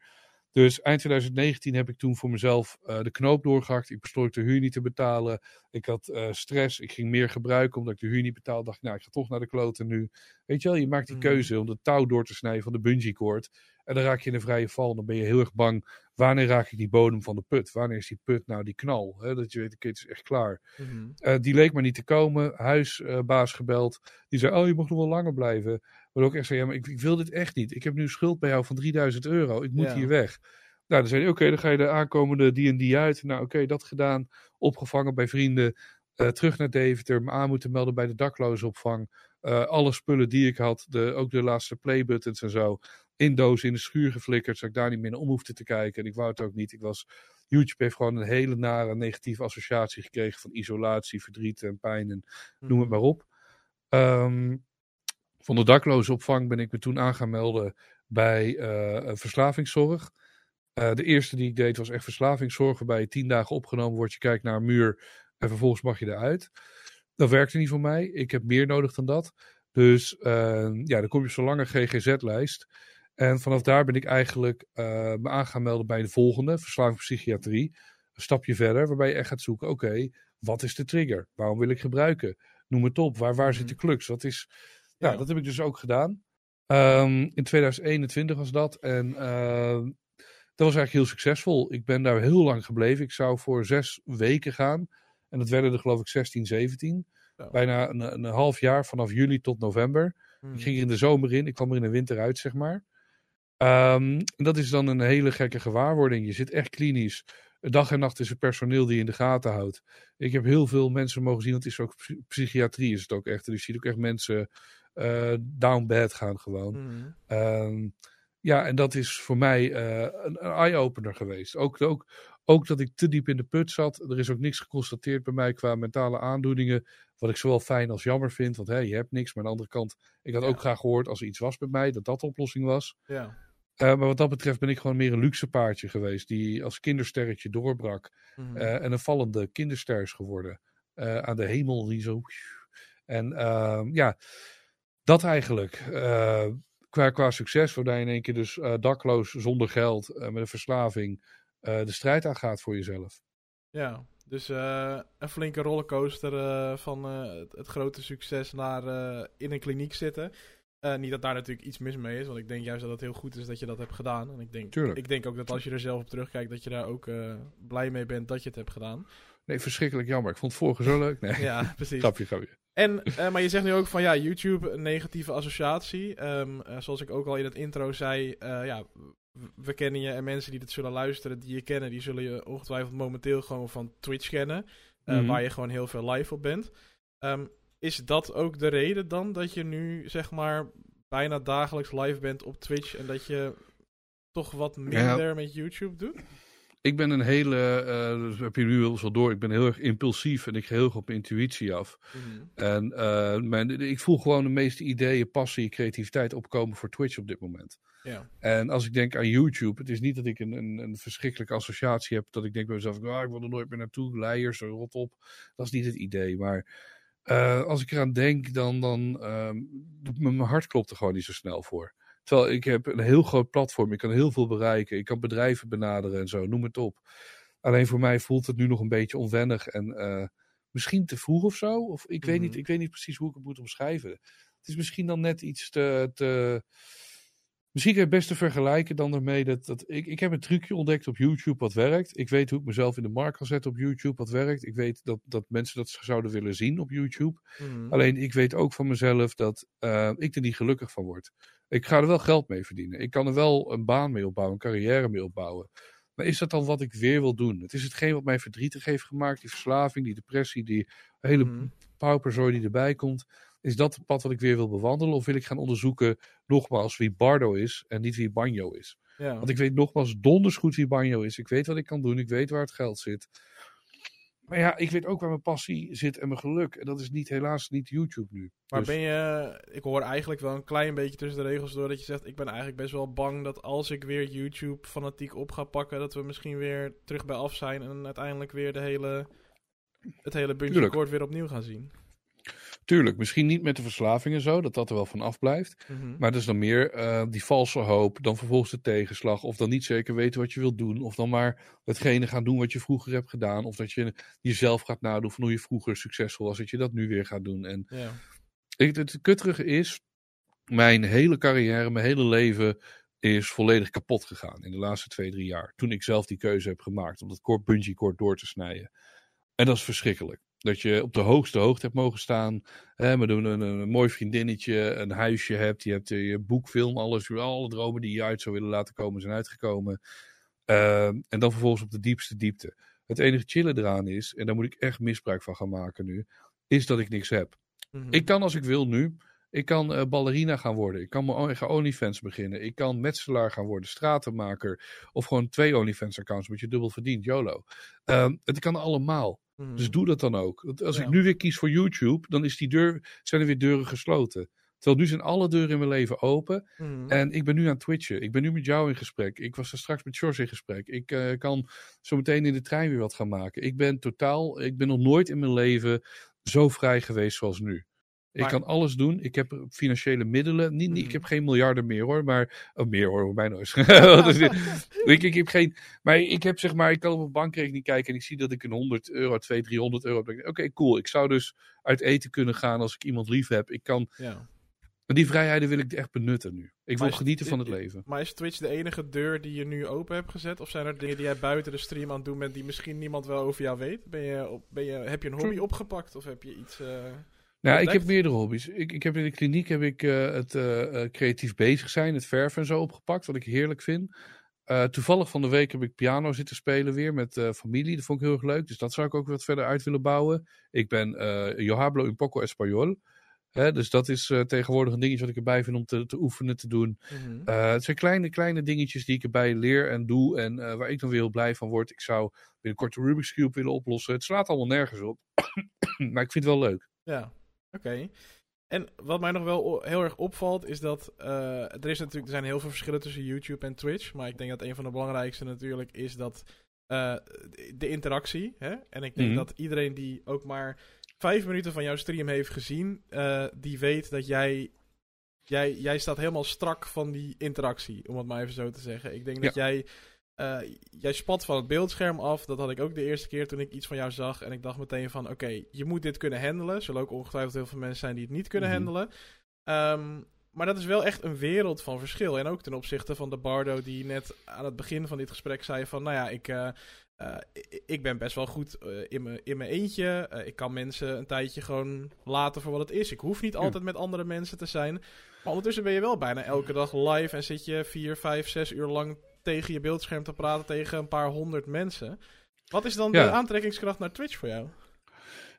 Dus eind 2019 heb ik toen voor mezelf eh, de knoop doorgehakt. Ik besloot de huur niet te betalen. Ik had stress. Ik ging meer gebruiken omdat ik de huur niet betaalde. Dacht, ik, nou, ik ga toch naar de kloten nu. Weet je wel, je maakt die Mhm. keuze om de touw door te snijden van de bungee cord. En dan raak je in een vrije val. Dan ben je heel erg bang. Wanneer raak ik die bodem van de put? Wanneer is die put nou die knal? Hè? Dat je weet, oké, het is echt klaar. Mhm. Eh, die leek maar niet te komen. Huisbaas gebeld. Die zei, oh, je mag nog wel langer blijven. Maar ook echt zei, ja, maar ik, ik wil dit echt niet. Ik heb nu schuld bij jou van 3000 euro. Ik moet Ja. hier weg. Nou, dan zei hij, oké, dan ga je de aankomende die en die uit. Nou, oké, dat gedaan. Opgevangen bij vrienden. Eh, terug naar Deventer. Me aan moeten melden bij de daklozenopvang. Eh, alle spullen die ik had. De, ook de laatste playbuttons en zo. In dozen in de schuur geflikkerd. Zodat ik daar niet meer naar om hoefde te kijken. En ik wou het ook niet. Ik was... YouTube heeft gewoon een hele nare negatieve associatie gekregen van isolatie, verdriet en pijn en noem het maar op. Ehm, van de daklozenopvang ben ik me toen aan gaan melden bij eh, verslavingszorg. Eh, de eerste die ik deed was echt verslavingszorg, waarbij je tien dagen opgenomen wordt, je kijkt naar een muur en vervolgens mag je eruit. Dat werkte niet voor mij. Ik heb meer nodig dan dat. Dus eh, ja, dan kom je op zo'n lange GGZ-lijst. En vanaf daar ben ik eigenlijk eh, me aan gaan melden bij de volgende, verslavingspsychiatrie. Een stapje verder, waarbij je echt gaat zoeken, oké, wat is de trigger? Waarom wil ik gebruiken? Noem het op. Waar, waar zit de crux? Wat is... Ja, Ja. dat heb ik dus ook gedaan. Ehm, in 2021 was dat. En ehm, dat was eigenlijk heel succesvol. Ik ben daar heel lang gebleven. Ik zou voor zes weken gaan. En dat werden er geloof ik 16, 17. Zo. Bijna een, een half jaar vanaf juli tot november. Mhm. Ik ging er in de zomer in. Ik kwam er in de winter uit, zeg maar. Ehm, en dat is dan een hele gekke gewaarwording. Je zit echt klinisch. Dag en nacht is er personeel die je in de gaten houdt. Ik heb heel veel mensen mogen zien. Het is ook psy- psychiatrie is het ook echt. Dus je ziet ook echt mensen eh, down bad gaan gewoon. Mhm. Ehm, ja, en dat is voor mij eh, een, een eye-opener geweest. Ook, ook, ook dat ik te diep in de put zat. Er is ook niks geconstateerd bij mij qua mentale aandoeningen. Wat ik zowel fijn als jammer vind. Want hé, je hebt niks. Maar aan de andere kant, ik had Ja. ook graag gehoord als er iets was bij mij, dat dat de oplossing was. Ja. Eh, maar wat dat betreft ben ik gewoon meer een luxe paardje geweest. Die als kindersterretje doorbrak. Mhm. eh, en een vallende kinderster is geworden. eh, aan de hemel die zo. En ehm, ja, dat eigenlijk. qua, qua succes, waarbij je in één keer dus dakloos, zonder geld, met een verslaving, de strijd aangaat voor jezelf. Ja, dus eh, een flinke rollercoaster eh, van eh, het, het grote succes naar eh, in een kliniek zitten. Eh, niet dat daar natuurlijk iets mis mee is, want ik denk juist dat het heel goed is dat je dat hebt gedaan. En ik denk, Tuurlijk. ik denk ook dat als je er zelf op terugkijkt, dat je daar ook eh, blij mee bent dat je het hebt gedaan. Nee, verschrikkelijk jammer. Ik vond het vorige zo leuk. Nee, Ja, precies. grapje, grapje. En, eh, maar je zegt nu ook van ja, YouTube, een negatieve associatie. Ehm, eh, zoals ik ook al in het intro zei, eh, ja, we kennen je en mensen die dit zullen luisteren, die je kennen, die zullen je ongetwijfeld momenteel gewoon van Twitch kennen. eh, Mhm. Waar je gewoon heel veel live op bent. Ehm, is dat ook de reden dan dat je nu zeg maar bijna dagelijks live bent op Twitch en dat je toch wat minder met YouTube doet? Ik ben een hele, uh, dat heb je nu wel zo door, ik ben heel erg impulsief en ik ga heel erg op intuïtie af. Mhm. En uh, mijn, ik voel gewoon de meeste ideeën, passie, creativiteit opkomen voor Twitch op dit moment. Ja. En als ik denk aan YouTube, het is niet dat ik een, een, een verschrikkelijke associatie heb, dat ik denk bij mezelf, ah, ik wil er nooit meer naartoe, leiers, rot op. Dat is niet het idee, maar uh, als ik eraan denk, dan, dan uh, mijn hart klopt er gewoon niet zo snel voor. Terwijl ik heb een heel groot platform, ik kan heel veel bereiken, ik kan bedrijven benaderen en zo, noem het op. Alleen voor mij voelt het nu nog een beetje onwennig en uh, misschien te vroeg of zo. Of ik, weet niet, mhm. ik weet niet precies hoe ik het moet omschrijven. Het is misschien dan net iets te, te Misschien het beste vergelijken dan ermee dat, dat ik, ik heb een trucje ontdekt op YouTube wat werkt. Ik weet hoe ik mezelf in de markt kan zetten op YouTube wat werkt. Ik weet dat, dat mensen dat zouden willen zien op YouTube. Mhm. Alleen ik weet ook van mezelf dat uh, ik er niet gelukkig van word. Ik ga er wel geld mee verdienen. Ik kan er wel een baan mee opbouwen, een carrière mee opbouwen. Maar is dat dan wat ik weer wil doen? Het is hetgeen wat mij verdrietig heeft gemaakt. Die verslaving, die depressie, die hele mm. pauperzooi die erbij komt. Is dat het pad wat ik weer wil bewandelen? Of wil ik gaan onderzoeken, nogmaals, wie Bardo is en niet wie Banjo is? Ja. Want ik weet nogmaals donders goed wie Banjo is. Ik weet wat ik kan doen. Ik weet waar het geld zit. Maar ja, ik weet ook waar mijn passie zit en mijn geluk. En dat is niet, helaas niet YouTube nu. Maar dus ben je, ik hoor eigenlijk wel een klein beetje tussen de regels door dat je zegt, ik ben eigenlijk best wel bang dat als ik weer YouTube fanatiek op ga pakken, dat we misschien weer terug bij af zijn en uiteindelijk weer de hele, het hele kort weer opnieuw gaan zien. Tuurlijk, misschien niet met de verslavingen zo, dat dat er wel van afblijft. Mm Maar dat is dan meer uh, die valse hoop, dan vervolgens de tegenslag. Of dan niet zeker weten wat je wilt doen. Of dan maar hetgene gaan doen wat je vroeger hebt gedaan. Of dat je jezelf gaat nadoen van hoe je vroeger succesvol was. Dat je dat nu weer gaat doen. En ja. ik, het kutterige is, mijn hele carrière, mijn hele leven is volledig kapot gegaan in de laatste twee, drie jaar. Toen ik zelf die keuze heb gemaakt om dat kort bungee kort door te snijden. En dat is verschrikkelijk. Dat je op de hoogste hoogte hebt mogen staan. Hè, met een, een, een, mooi vriendinnetje, een huisje hebt. Je hebt je boek, film, alles. Alle dromen die je uit zou willen laten komen zijn uitgekomen. Uh, en dan vervolgens op de diepste diepte. Het enige chillen eraan is, en daar moet ik echt misbruik van gaan maken nu, is dat ik niks heb. Mhm. Ik kan als ik wil nu. Ik kan uh, ballerina gaan worden. Ik kan mijn eigen OnlyFans beginnen. Ik kan metselaar gaan worden, stratenmaker. Of gewoon twee OnlyFans-accounts, wat je dubbel verdient, YOLO. Uh, het kan allemaal. Dus mhm. doe dat dan ook. als ik nu weer kies voor YouTube, dan is die deur, zijn er weer deuren gesloten. Terwijl nu zijn alle deuren in mijn leven open. Mhm. En ik ben nu aan Twitchen. Ik ben nu met jou in gesprek. Ik was er straks met George in gesprek. Ik uh, kan zo meteen in de trein weer wat gaan maken. Ik ben totaal, ik ben nog nooit in mijn leven zo vrij geweest zoals nu. Ik kan alles doen. Ik heb financiële middelen. Niet, niet, ik heb geen miljarden meer hoor. Maar. Oh, meer hoor, bijna eens. ik, ik, heb geen. Maar ik heb zeg maar. Ik kan op mijn bankrekening kijken. En ik zie dat ik een 100 euro, 200, 300 euro. Oké, cool. Ik zou dus uit eten kunnen gaan als ik iemand lief heb. Ik kan. Ja. Die vrijheden wil ik echt benutten nu. Ik wil genieten van het leven. Maar is Twitch de enige deur die je nu open hebt gezet? Of zijn er dingen die jij buiten de stream aan het doen bent die misschien niemand wel over jou weet? Ben je, ben je, heb je een hobby opgepakt of heb je iets... Uh... Nou, ik heb meerdere hobby's. Ik, ik heb in de kliniek heb ik uh, het uh, creatief bezig zijn, het verven en zo opgepakt, wat ik heerlijk vind. Uh, toevallig van de week heb ik piano zitten spelen weer met familie. Dat vond ik heel erg leuk. Dus dat zou ik ook wat verder uit willen bouwen. Ik ben Yo hablo un poco español. Hè, dus dat is tegenwoordig een dingetje wat ik erbij vind om te, te oefenen, te doen. Mm het zijn kleine, kleine dingetjes die ik erbij leer en doe. En waar ik dan weer heel blij van word. Ik zou binnenkort de Rubik's Cube willen oplossen. Het slaat allemaal nergens op. maar ik vind het wel leuk. Ja, Oké. En wat mij nog wel heel erg opvalt, is dat uh, er, is natuurlijk, er zijn heel veel verschillen tussen YouTube en Twitch. Maar ik denk dat een van de belangrijkste natuurlijk is dat uh, de interactie. Hè? En ik denk mhm. dat iedereen die ook maar vijf minuten van jouw stream heeft gezien, uh, die weet dat jij, jij, jij staat helemaal strak van die interactie, om het maar even zo te zeggen. Ik denk dat jij uh, jij spat van het beeldscherm af. Dat had ik ook de eerste keer toen ik iets van jou zag. En ik dacht meteen van, oké, je moet dit kunnen handelen. Er zullen ook ongetwijfeld heel veel mensen zijn die het niet kunnen mhm. handelen. Um, maar dat is wel echt een wereld van verschil. En ook ten opzichte van de Bardo die net aan het begin van dit gesprek zei van... Nou ja, ik, uh, uh, ik ben best wel goed in mijn in eentje. ik kan mensen een tijdje gewoon laten voor wat het is. Ik hoef niet altijd met andere mensen te zijn. Maar ondertussen ben je wel bijna elke dag live... en zit je vier, vijf, zes uur lang tegen je beeldscherm te praten tegen een paar honderd mensen. Wat is dan de aantrekkingskracht naar Twitch voor jou?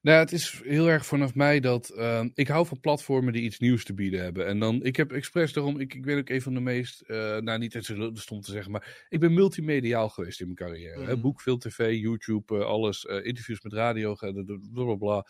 Nou, het is heel erg vanaf mij dat ehm, ik hou van platformen die iets nieuws te bieden hebben. En dan, ik heb expres daarom, ik, ik ben ook een van de meest, uh, nou niet zo stom te zeggen, maar ik ben multimediaal geweest in mijn carrière. Mm. Boek, veel tv, YouTube, uh, alles, uh, interviews met radio, bla bla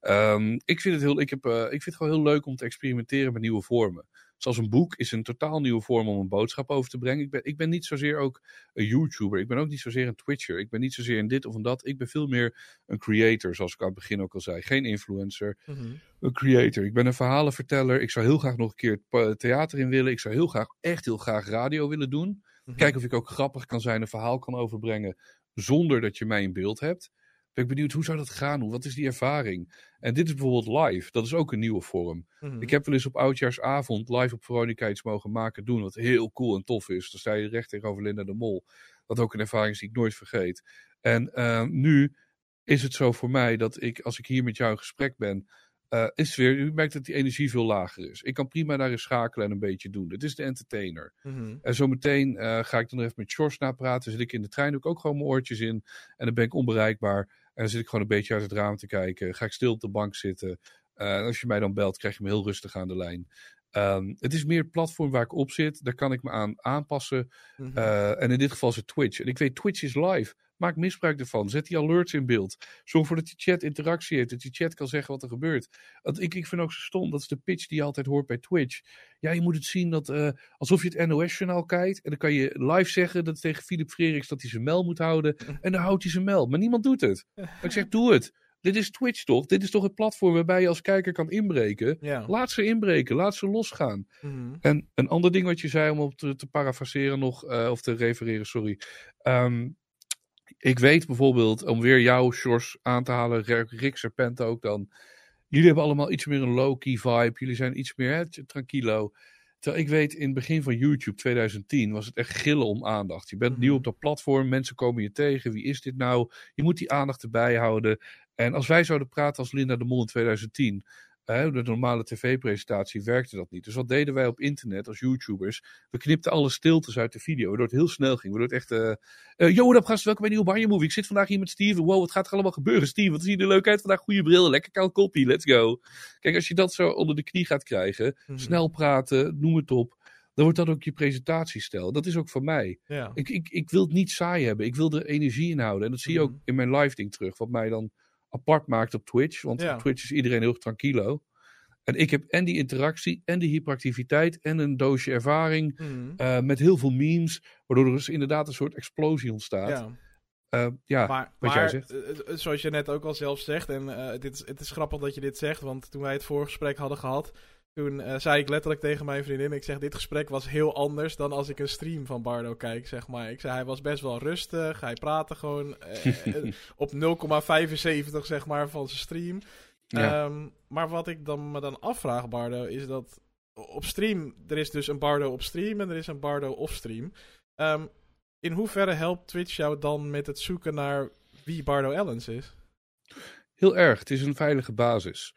Um, ik, vind het heel, ik, heb, ik vind het gewoon heel leuk om te experimenteren met nieuwe vormen. Zoals een boek is een totaal nieuwe vorm om een boodschap over te brengen. Ik ben, ik ben niet zozeer ook een YouTuber. Ik ben ook niet zozeer een Twitcher. Ik ben niet zozeer in dit of in dat. Ik ben veel meer een creator, zoals ik aan het begin ook al zei. Geen influencer, mhm. een creator. Ik ben een verhalenverteller. Ik zou heel graag nog een keer theater in willen. Ik zou heel graag, echt heel graag radio willen doen. Mhm. Kijken of ik ook grappig kan zijn, een verhaal kan overbrengen. Zonder dat je mij in beeld hebt ben ik benieuwd hoe zou dat gaan? Hoe, wat is die ervaring? En dit is bijvoorbeeld live. Dat is ook een nieuwe vorm. Mhm. Ik heb wel eens op oudjaarsavond live op Veronica iets mogen maken doen. Wat heel cool en tof is. Dan sta je recht tegenover Linda de Mol. Wat ook een ervaring is die ik nooit vergeet. En uh, nu is het zo voor mij dat ik, als ik hier met jou in gesprek ben, uh, is weer, u merkt dat die energie veel lager is. Ik kan prima daar eens schakelen en een beetje doen. Dit is de entertainer. Mm En zometeen uh, ga ik dan even met George napraten. Zit ik in de trein, doe ik ook gewoon mijn oortjes in. En dan ben ik onbereikbaar. En dan zit ik gewoon een beetje uit het raam te kijken. Ga ik stil op de bank zitten. Uh, als je mij dan belt, krijg je me heel rustig aan de lijn. Um, het is meer het platform waar ik op zit. Daar kan ik me aan aanpassen. Mm -hmm. uh, en in dit geval is het Twitch. En ik weet, Twitch is live. Maak misbruik ervan. Zet die alerts in beeld. Zorg ervoor dat die chat interactie heeft. Dat die chat kan zeggen wat er gebeurt. Want ik, ik vind ook zo stom. Dat is de pitch die je altijd hoort bij Twitch. Ja, je moet het zien dat, uh, alsof je het NOS-journaal kijkt. En dan kan je live zeggen dat tegen Philip Freriks dat hij zijn mel moet houden. En dan houdt hij zijn mel. Maar niemand doet het. ik zeg, doe het. Dit is Twitch toch? Dit is toch het platform waarbij je als kijker kan inbreken? Ja. Laat ze inbreken, laat ze losgaan. Mm -hmm. En een ander ding wat je zei, om op te, te parafraseren nog, uh, of te refereren, sorry. Um, ik weet bijvoorbeeld, om weer jouw Sjors aan te halen, Rick Serpent ook dan. Jullie hebben allemaal iets meer een low-key vibe. Jullie zijn iets meer hè, tranquilo. Terwijl ik weet, in het begin van YouTube 2010 was het echt gillen om aandacht. Je bent mm -hmm. nieuw op dat platform, mensen komen je tegen. Wie is dit nou? Je moet die aandacht erbij houden. En als wij zouden praten als Linda de Mol in 2010, de normale tv-presentatie werkte dat niet. Dus wat deden wij op internet als YouTubers? We knipten alle stiltes uit de video, waardoor het heel snel ging. Waardoor het echt, uh, uh, yo, wat gast, welkom bij nieuwe Barje Movie. Ik zit vandaag hier met Steven. Wow, wat gaat er allemaal gebeuren, Steven? Wat zie je er leuk uit vandaag? Goede bril, lekker koud koppie, let's go. Kijk, als je dat zo onder de knie gaat krijgen, hmm. snel praten, noem het op. Dan wordt dat ook je presentatiestijl. Dat is ook van mij. Ja. Ik, ik, ik wil het niet saai hebben. Ik wil er energie in houden. En dat zie je hmm. ook in mijn live ding terug. Wat mij dan apart maakt op Twitch. Want ja. op Twitch is iedereen heel tranquilo. En ik heb en die interactie en die hyperactiviteit en een doosje ervaring mm. uh, met heel veel memes. Waardoor er dus inderdaad een soort explosie ontstaat. Ja. Uh, ja, maar, wat maar, jij zegt. Uh, zoals je net ook al zelf zegt, en dit is, het is grappig dat je dit zegt, want toen wij het voorgesprek hadden gehad, toen zei ik letterlijk tegen mijn vriendin, ik zeg, dit gesprek was heel anders dan als ik een stream van Bardo kijk, zeg maar. Ik zei, hij was best wel rustig, hij praatte gewoon op 0,75 zeg maar van zijn stream. Ja. Um, maar wat ik dan me dan afvraag, Bardo, is dat op stream, er is dus een Bardo op stream en er is een Bardo off-stream. Um, in hoeverre helpt Twitch jou dan met het zoeken naar wie Bardo Ellens is? Heel erg, het is een veilige basis.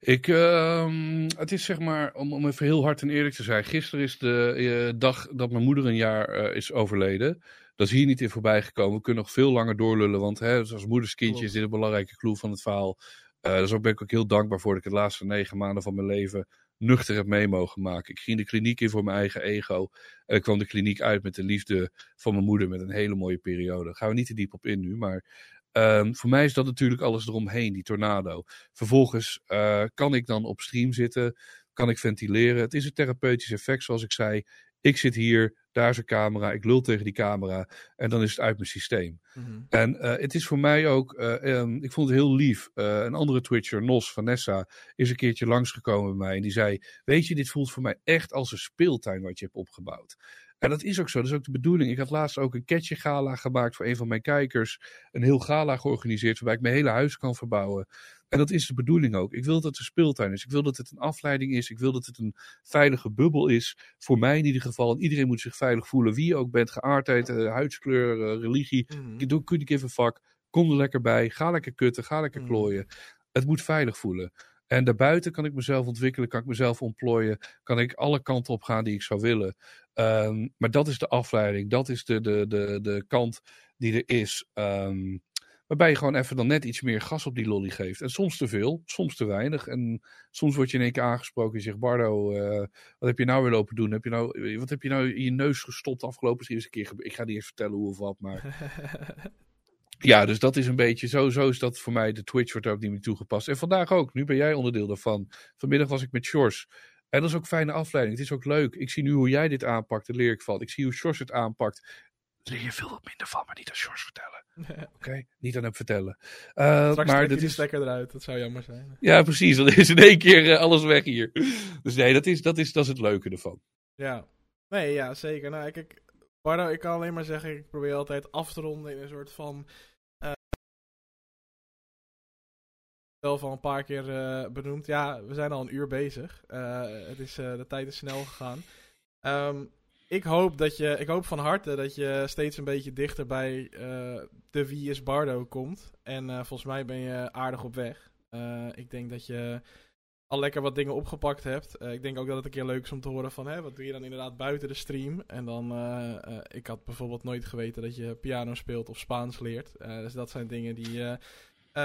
Ik, uh, het is zeg maar, om, om even heel hard en eerlijk te zijn. Gisteren is de uh, dag dat mijn moeder een jaar uh, is overleden. Dat is hier niet in voorbij gekomen. We kunnen nog veel langer doorlullen. Want hè, als moederskindje is dit een belangrijke clue van het verhaal. Uh, dus ook ben ik ook heel dankbaar voor dat ik de laatste negen maanden van mijn leven nuchter heb mee mogen maken. Ik ging de kliniek in voor mijn eigen ego. En ik kwam de kliniek uit met de liefde van mijn moeder met een hele mooie periode. Daar gaan we niet te diep op in nu, maar um, voor mij is dat natuurlijk alles eromheen, die tornado. Vervolgens uh, kan ik dan op stream zitten, kan ik ventileren. Het is een therapeutisch effect, zoals ik zei. Ik zit hier, daar is een camera, ik lul tegen die camera en dan is het uit mijn systeem. Mm-hmm. En uh, het is voor mij ook, uh, um, ik vond het heel lief. Een andere Twitcher, Nos, Vanessa, is een keertje langsgekomen bij mij en die zei: Weet je, dit voelt voor mij echt als een speeltuin wat je hebt opgebouwd. En dat is ook zo, dat is ook de bedoeling. Ik had laatst ook een catchy gala gemaakt voor een van mijn kijkers. Een heel gala georganiseerd waarbij ik mijn hele huis kan verbouwen. En dat is de bedoeling ook. Ik wil dat het een speeltuin is. Ik wil dat het een afleiding is. Ik wil dat het een veilige bubbel is. Voor mij in ieder geval. En iedereen moet zich veilig voelen. Wie je ook bent. Geaardheid, uh, huidskleur, uh, religie. Mm. Doe, kun give a fuck. Kom er lekker bij. Ga lekker kutten. Ga lekker klooien. Mm Het moet veilig voelen. En daarbuiten kan ik mezelf ontwikkelen, kan ik mezelf ontplooien, kan ik alle kanten op gaan die ik zou willen. Um, maar dat is de afleiding, dat is de, de, de, de kant die er is. Um, Waarbij je gewoon even dan net iets meer gas op die lolly geeft. En soms te veel, soms te weinig. En soms word je in één keer aangesproken en zegt: Bardo, uh, wat heb je nou weer lopen doen? Heb je nou, wat heb je nou in je neus gestopt de afgelopen eerste keer? Ik ga niet eens vertellen hoe of wat, maar. ja, dus dat is een beetje. Zo, zo is dat voor mij. De Twitch wordt er ook niet meer toegepast. En vandaag ook. Nu ben jij onderdeel daarvan. Vanmiddag was ik met Shores. En dat is ook fijne afleiding. Het is ook leuk. Ik zie nu hoe jij dit aanpakt. Daar leer ik van. Ik zie hoe Shores het aanpakt. leer je veel wat minder van, maar niet aan Shores vertellen. Oké, niet aan hem vertellen. Uh, Straks maar dat is lekker eruit, dat zou jammer zijn. Ja, precies. Dan is in één keer uh, alles weg hier. Dus nee, dat is, dat, is, dat is het leuke ervan. Ja, nee, ja, zeker. Nou, kijk, Bardo, ik kan alleen maar zeggen, ik probeer altijd af te ronden in een soort van. Zelf al een paar keer benoemd. Ja, we zijn al een uur bezig. het is, de tijd is snel gegaan. Um, ik hoop dat je, ik hoop van harte dat je steeds een beetje dichter bij de Wie is Bardo komt. En volgens mij ben je aardig op weg. Ik denk dat je al lekker wat dingen opgepakt hebt. ik denk ook dat het een keer leuk is om te horen van, hè, wat doe je dan inderdaad buiten de stream? En dan, ik had bijvoorbeeld nooit geweten dat je piano speelt of Spaans leert. dus dat zijn dingen die,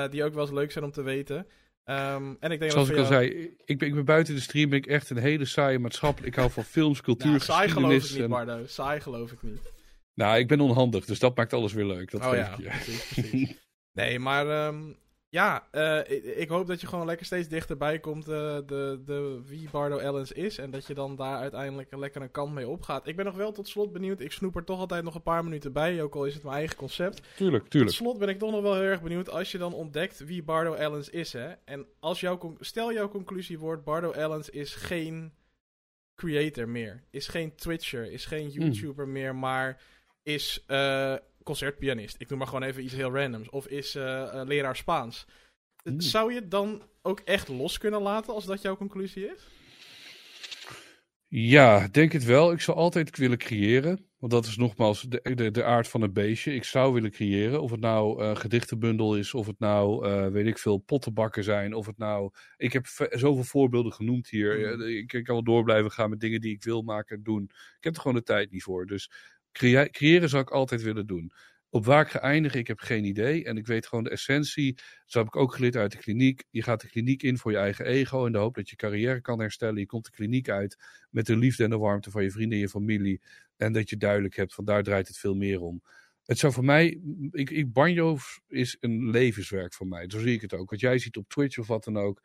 die ook wel eens leuk zijn om te weten. Um, en ik denk Zoals ik al zei, ik ben, ik ben buiten de stream ben ik echt een hele saaie maatschappelijk. Ik hou van films, cultuur, nou, saai geloof ik niet, Bardo. Saai geloof ik niet. Nou, ik ben onhandig, dus dat maakt alles weer leuk. Dat oh ja, precies, precies. nee, maar um, ja, uh, ik, hoop dat je gewoon lekker steeds dichterbij komt uh, de, de, wie Bardo Ellens is. En dat je dan daar uiteindelijk lekker een kant mee opgaat. Ik ben nog wel tot slot benieuwd. Ik snoep er toch altijd nog een paar minuten bij. Ook al is het mijn eigen concept. Tuurlijk, tuurlijk. Tot slot ben ik toch nog wel heel erg benieuwd. Als je dan ontdekt wie Bardo Ellens is. Hè, en als jouw, stel jouw conclusie wordt: Bardo Ellens is geen creator meer. Is geen Twitcher. Is geen hmm. YouTuber meer. Maar is. Uh, concertpianist. Ik noem maar gewoon even iets heel randoms. Of is uh, leraar Spaans. Hmm. Zou je het dan ook echt los kunnen laten als dat jouw conclusie is? Ja, denk het wel. Ik zou altijd willen creëren. Want dat is nogmaals de, de, de aard van het beestje. Ik zou willen creëren. Of het nou uh, gedichtenbundel is, of het nou, uh, weet ik veel, pottenbakken zijn. Of het nou... Ik heb zoveel voorbeelden genoemd hier. Hmm. Ik, ik, kan wel door blijven gaan met dingen die ik wil maken en doen. Ik heb er gewoon de tijd niet voor. Dus creëren zou ik altijd willen doen. Op waar ik ga ik heb geen idee. En ik weet gewoon de essentie. Zo heb ik ook geleerd uit de kliniek. Je gaat de kliniek in voor je eigen ego. In de hoop dat je carrière kan herstellen. Je komt de kliniek uit met de liefde en de warmte van je vrienden en je familie. En dat je duidelijk hebt, van daar draait het veel meer om. Het zou voor mij, ik, ik, banjo is een levenswerk voor mij. Zo zie ik het ook. Wat jij ziet op Twitch of wat dan ook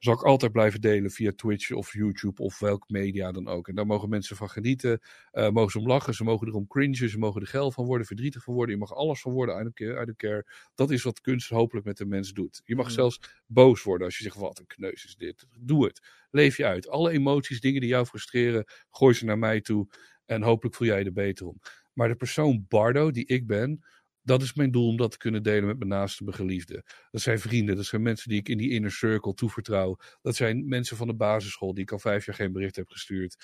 zal ik altijd blijven delen via Twitch of YouTube of welk media dan ook. En daar mogen mensen van genieten, uh, mogen ze om lachen, ze mogen erom cringen, ze mogen er geil van worden, verdrietig van worden. Je mag alles van worden, uit een keer. Dat is wat kunst hopelijk met de mens doet. Je mag mm. zelfs boos worden als je zegt, wat een kneus is dit. Doe het. Leef je uit. Alle emoties, dingen die jou frustreren, gooi ze naar mij toe. En hopelijk voel jij je er beter om. Maar de persoon Bardo, die ik ben, dat is mijn doel om dat te kunnen delen met mijn naaste, mijn geliefden. Dat zijn vrienden, dat zijn mensen die ik in die inner circle toevertrouw. Dat zijn mensen van de basisschool die ik al vijf jaar geen bericht heb gestuurd.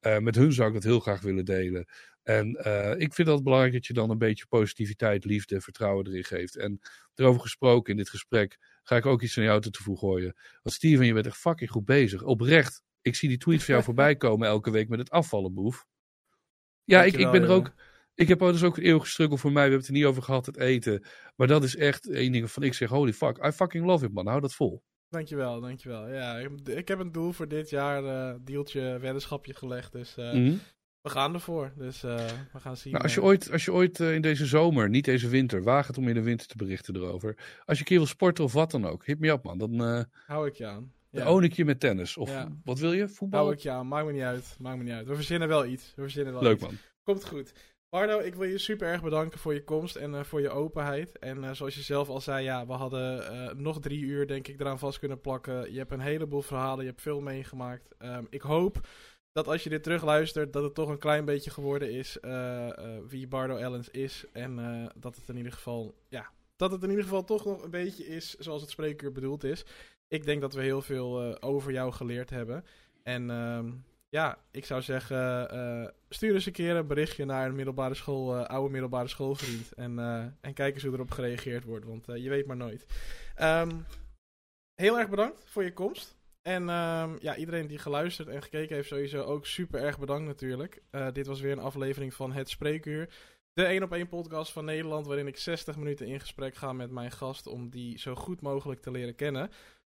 Uh, met hun zou ik dat heel graag willen delen. En uh, ik vind dat belangrijk dat je dan een beetje positiviteit, liefde, vertrouwen erin geeft. En erover gesproken in dit gesprek ga ik ook iets aan jou te toe gooien. Want Steven, je bent echt fucking goed bezig. Oprecht. Ik zie die tweets van jou voorbij komen elke week met het afvallen, boef. Ja, ik, ik ben er ook... Ik heb dus ook eeuwig gestruggeld voor mij. We hebben het er niet over gehad, het eten. Maar dat is echt één ding van ik zeg, holy fuck, I fucking love it man. Hou dat vol. Dankjewel, dankjewel. Ja, ik heb een doel voor dit jaar, uh, deeltje, weddenschapje gelegd. Dus uh, we gaan ervoor. Dus uh, we gaan zien. Nou, als je ooit, als je ooit in deze zomer, niet deze winter, waag het om in de winter te berichten erover. Als je een keer wil sporten of wat dan ook, hit me op man. Dan hou ik je aan. Ja. own ik je met tennis. Of wat wil je? Voetbal? Hou ik je aan. Maakt me niet uit. Maakt me niet uit. We verzinnen wel iets. We verzinnen wel Leuk iets. man. Komt goed. Bardo, ik wil je super erg bedanken voor je komst en uh, voor je openheid. En uh, zoals je zelf al zei, ja, we hadden uh, nog drie uur denk ik eraan vast kunnen plakken. Je hebt een heleboel verhalen, je hebt veel meegemaakt. Um, ik hoop dat als je dit terugluistert, dat het toch een klein beetje geworden is wie Bardo Ellens is. En dat het in ieder geval, ja, dat het in ieder geval toch nog een beetje is zoals het spreekuur bedoeld is. Ik denk dat we heel veel over jou geleerd hebben. En... Um, ja, ik zou zeggen, uh, stuur eens een keer een berichtje naar een middelbare school, uh, oude middelbare schoolvriend. En, uh, en kijk eens hoe erop gereageerd wordt, want je weet maar nooit. Um, heel erg bedankt voor je komst. En um, ja, iedereen die geluisterd en gekeken heeft, sowieso ook super erg bedankt natuurlijk. dit was weer een aflevering van Het Spreekuur. de 1 op 1 podcast van Nederland, waarin ik 60 minuten in gesprek ga met mijn gast om die zo goed mogelijk te leren kennen.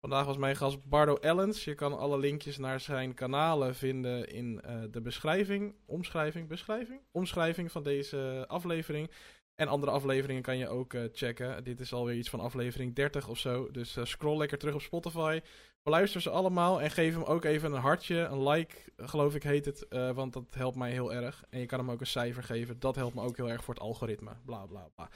Vandaag was mijn gast Bardo Ellens. Je kan alle linkjes naar zijn kanalen vinden in uh, de beschrijving, omschrijving, beschrijving? Omschrijving van deze aflevering. En andere afleveringen kan je ook uh, checken. Dit is alweer iets van aflevering 30 of zo. Dus uh, scroll lekker terug op Spotify. Beluister ze allemaal en geef hem ook even een hartje, een like, geloof ik heet het. Uh, want dat helpt mij heel erg. En je kan hem ook een cijfer geven. Dat helpt me ook heel erg voor het algoritme. Bla bla bla.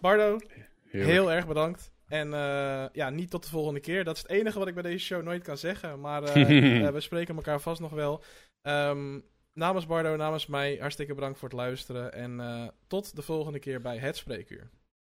Bardo, heel erg bedankt. En uh, ja, niet tot de volgende keer. Dat is het enige wat ik bij deze show nooit kan zeggen. Maar uh, we spreken elkaar vast nog wel. Um, namens Bardo, namens mij, hartstikke bedankt voor het luisteren. En tot de volgende keer bij Het Spreekuur.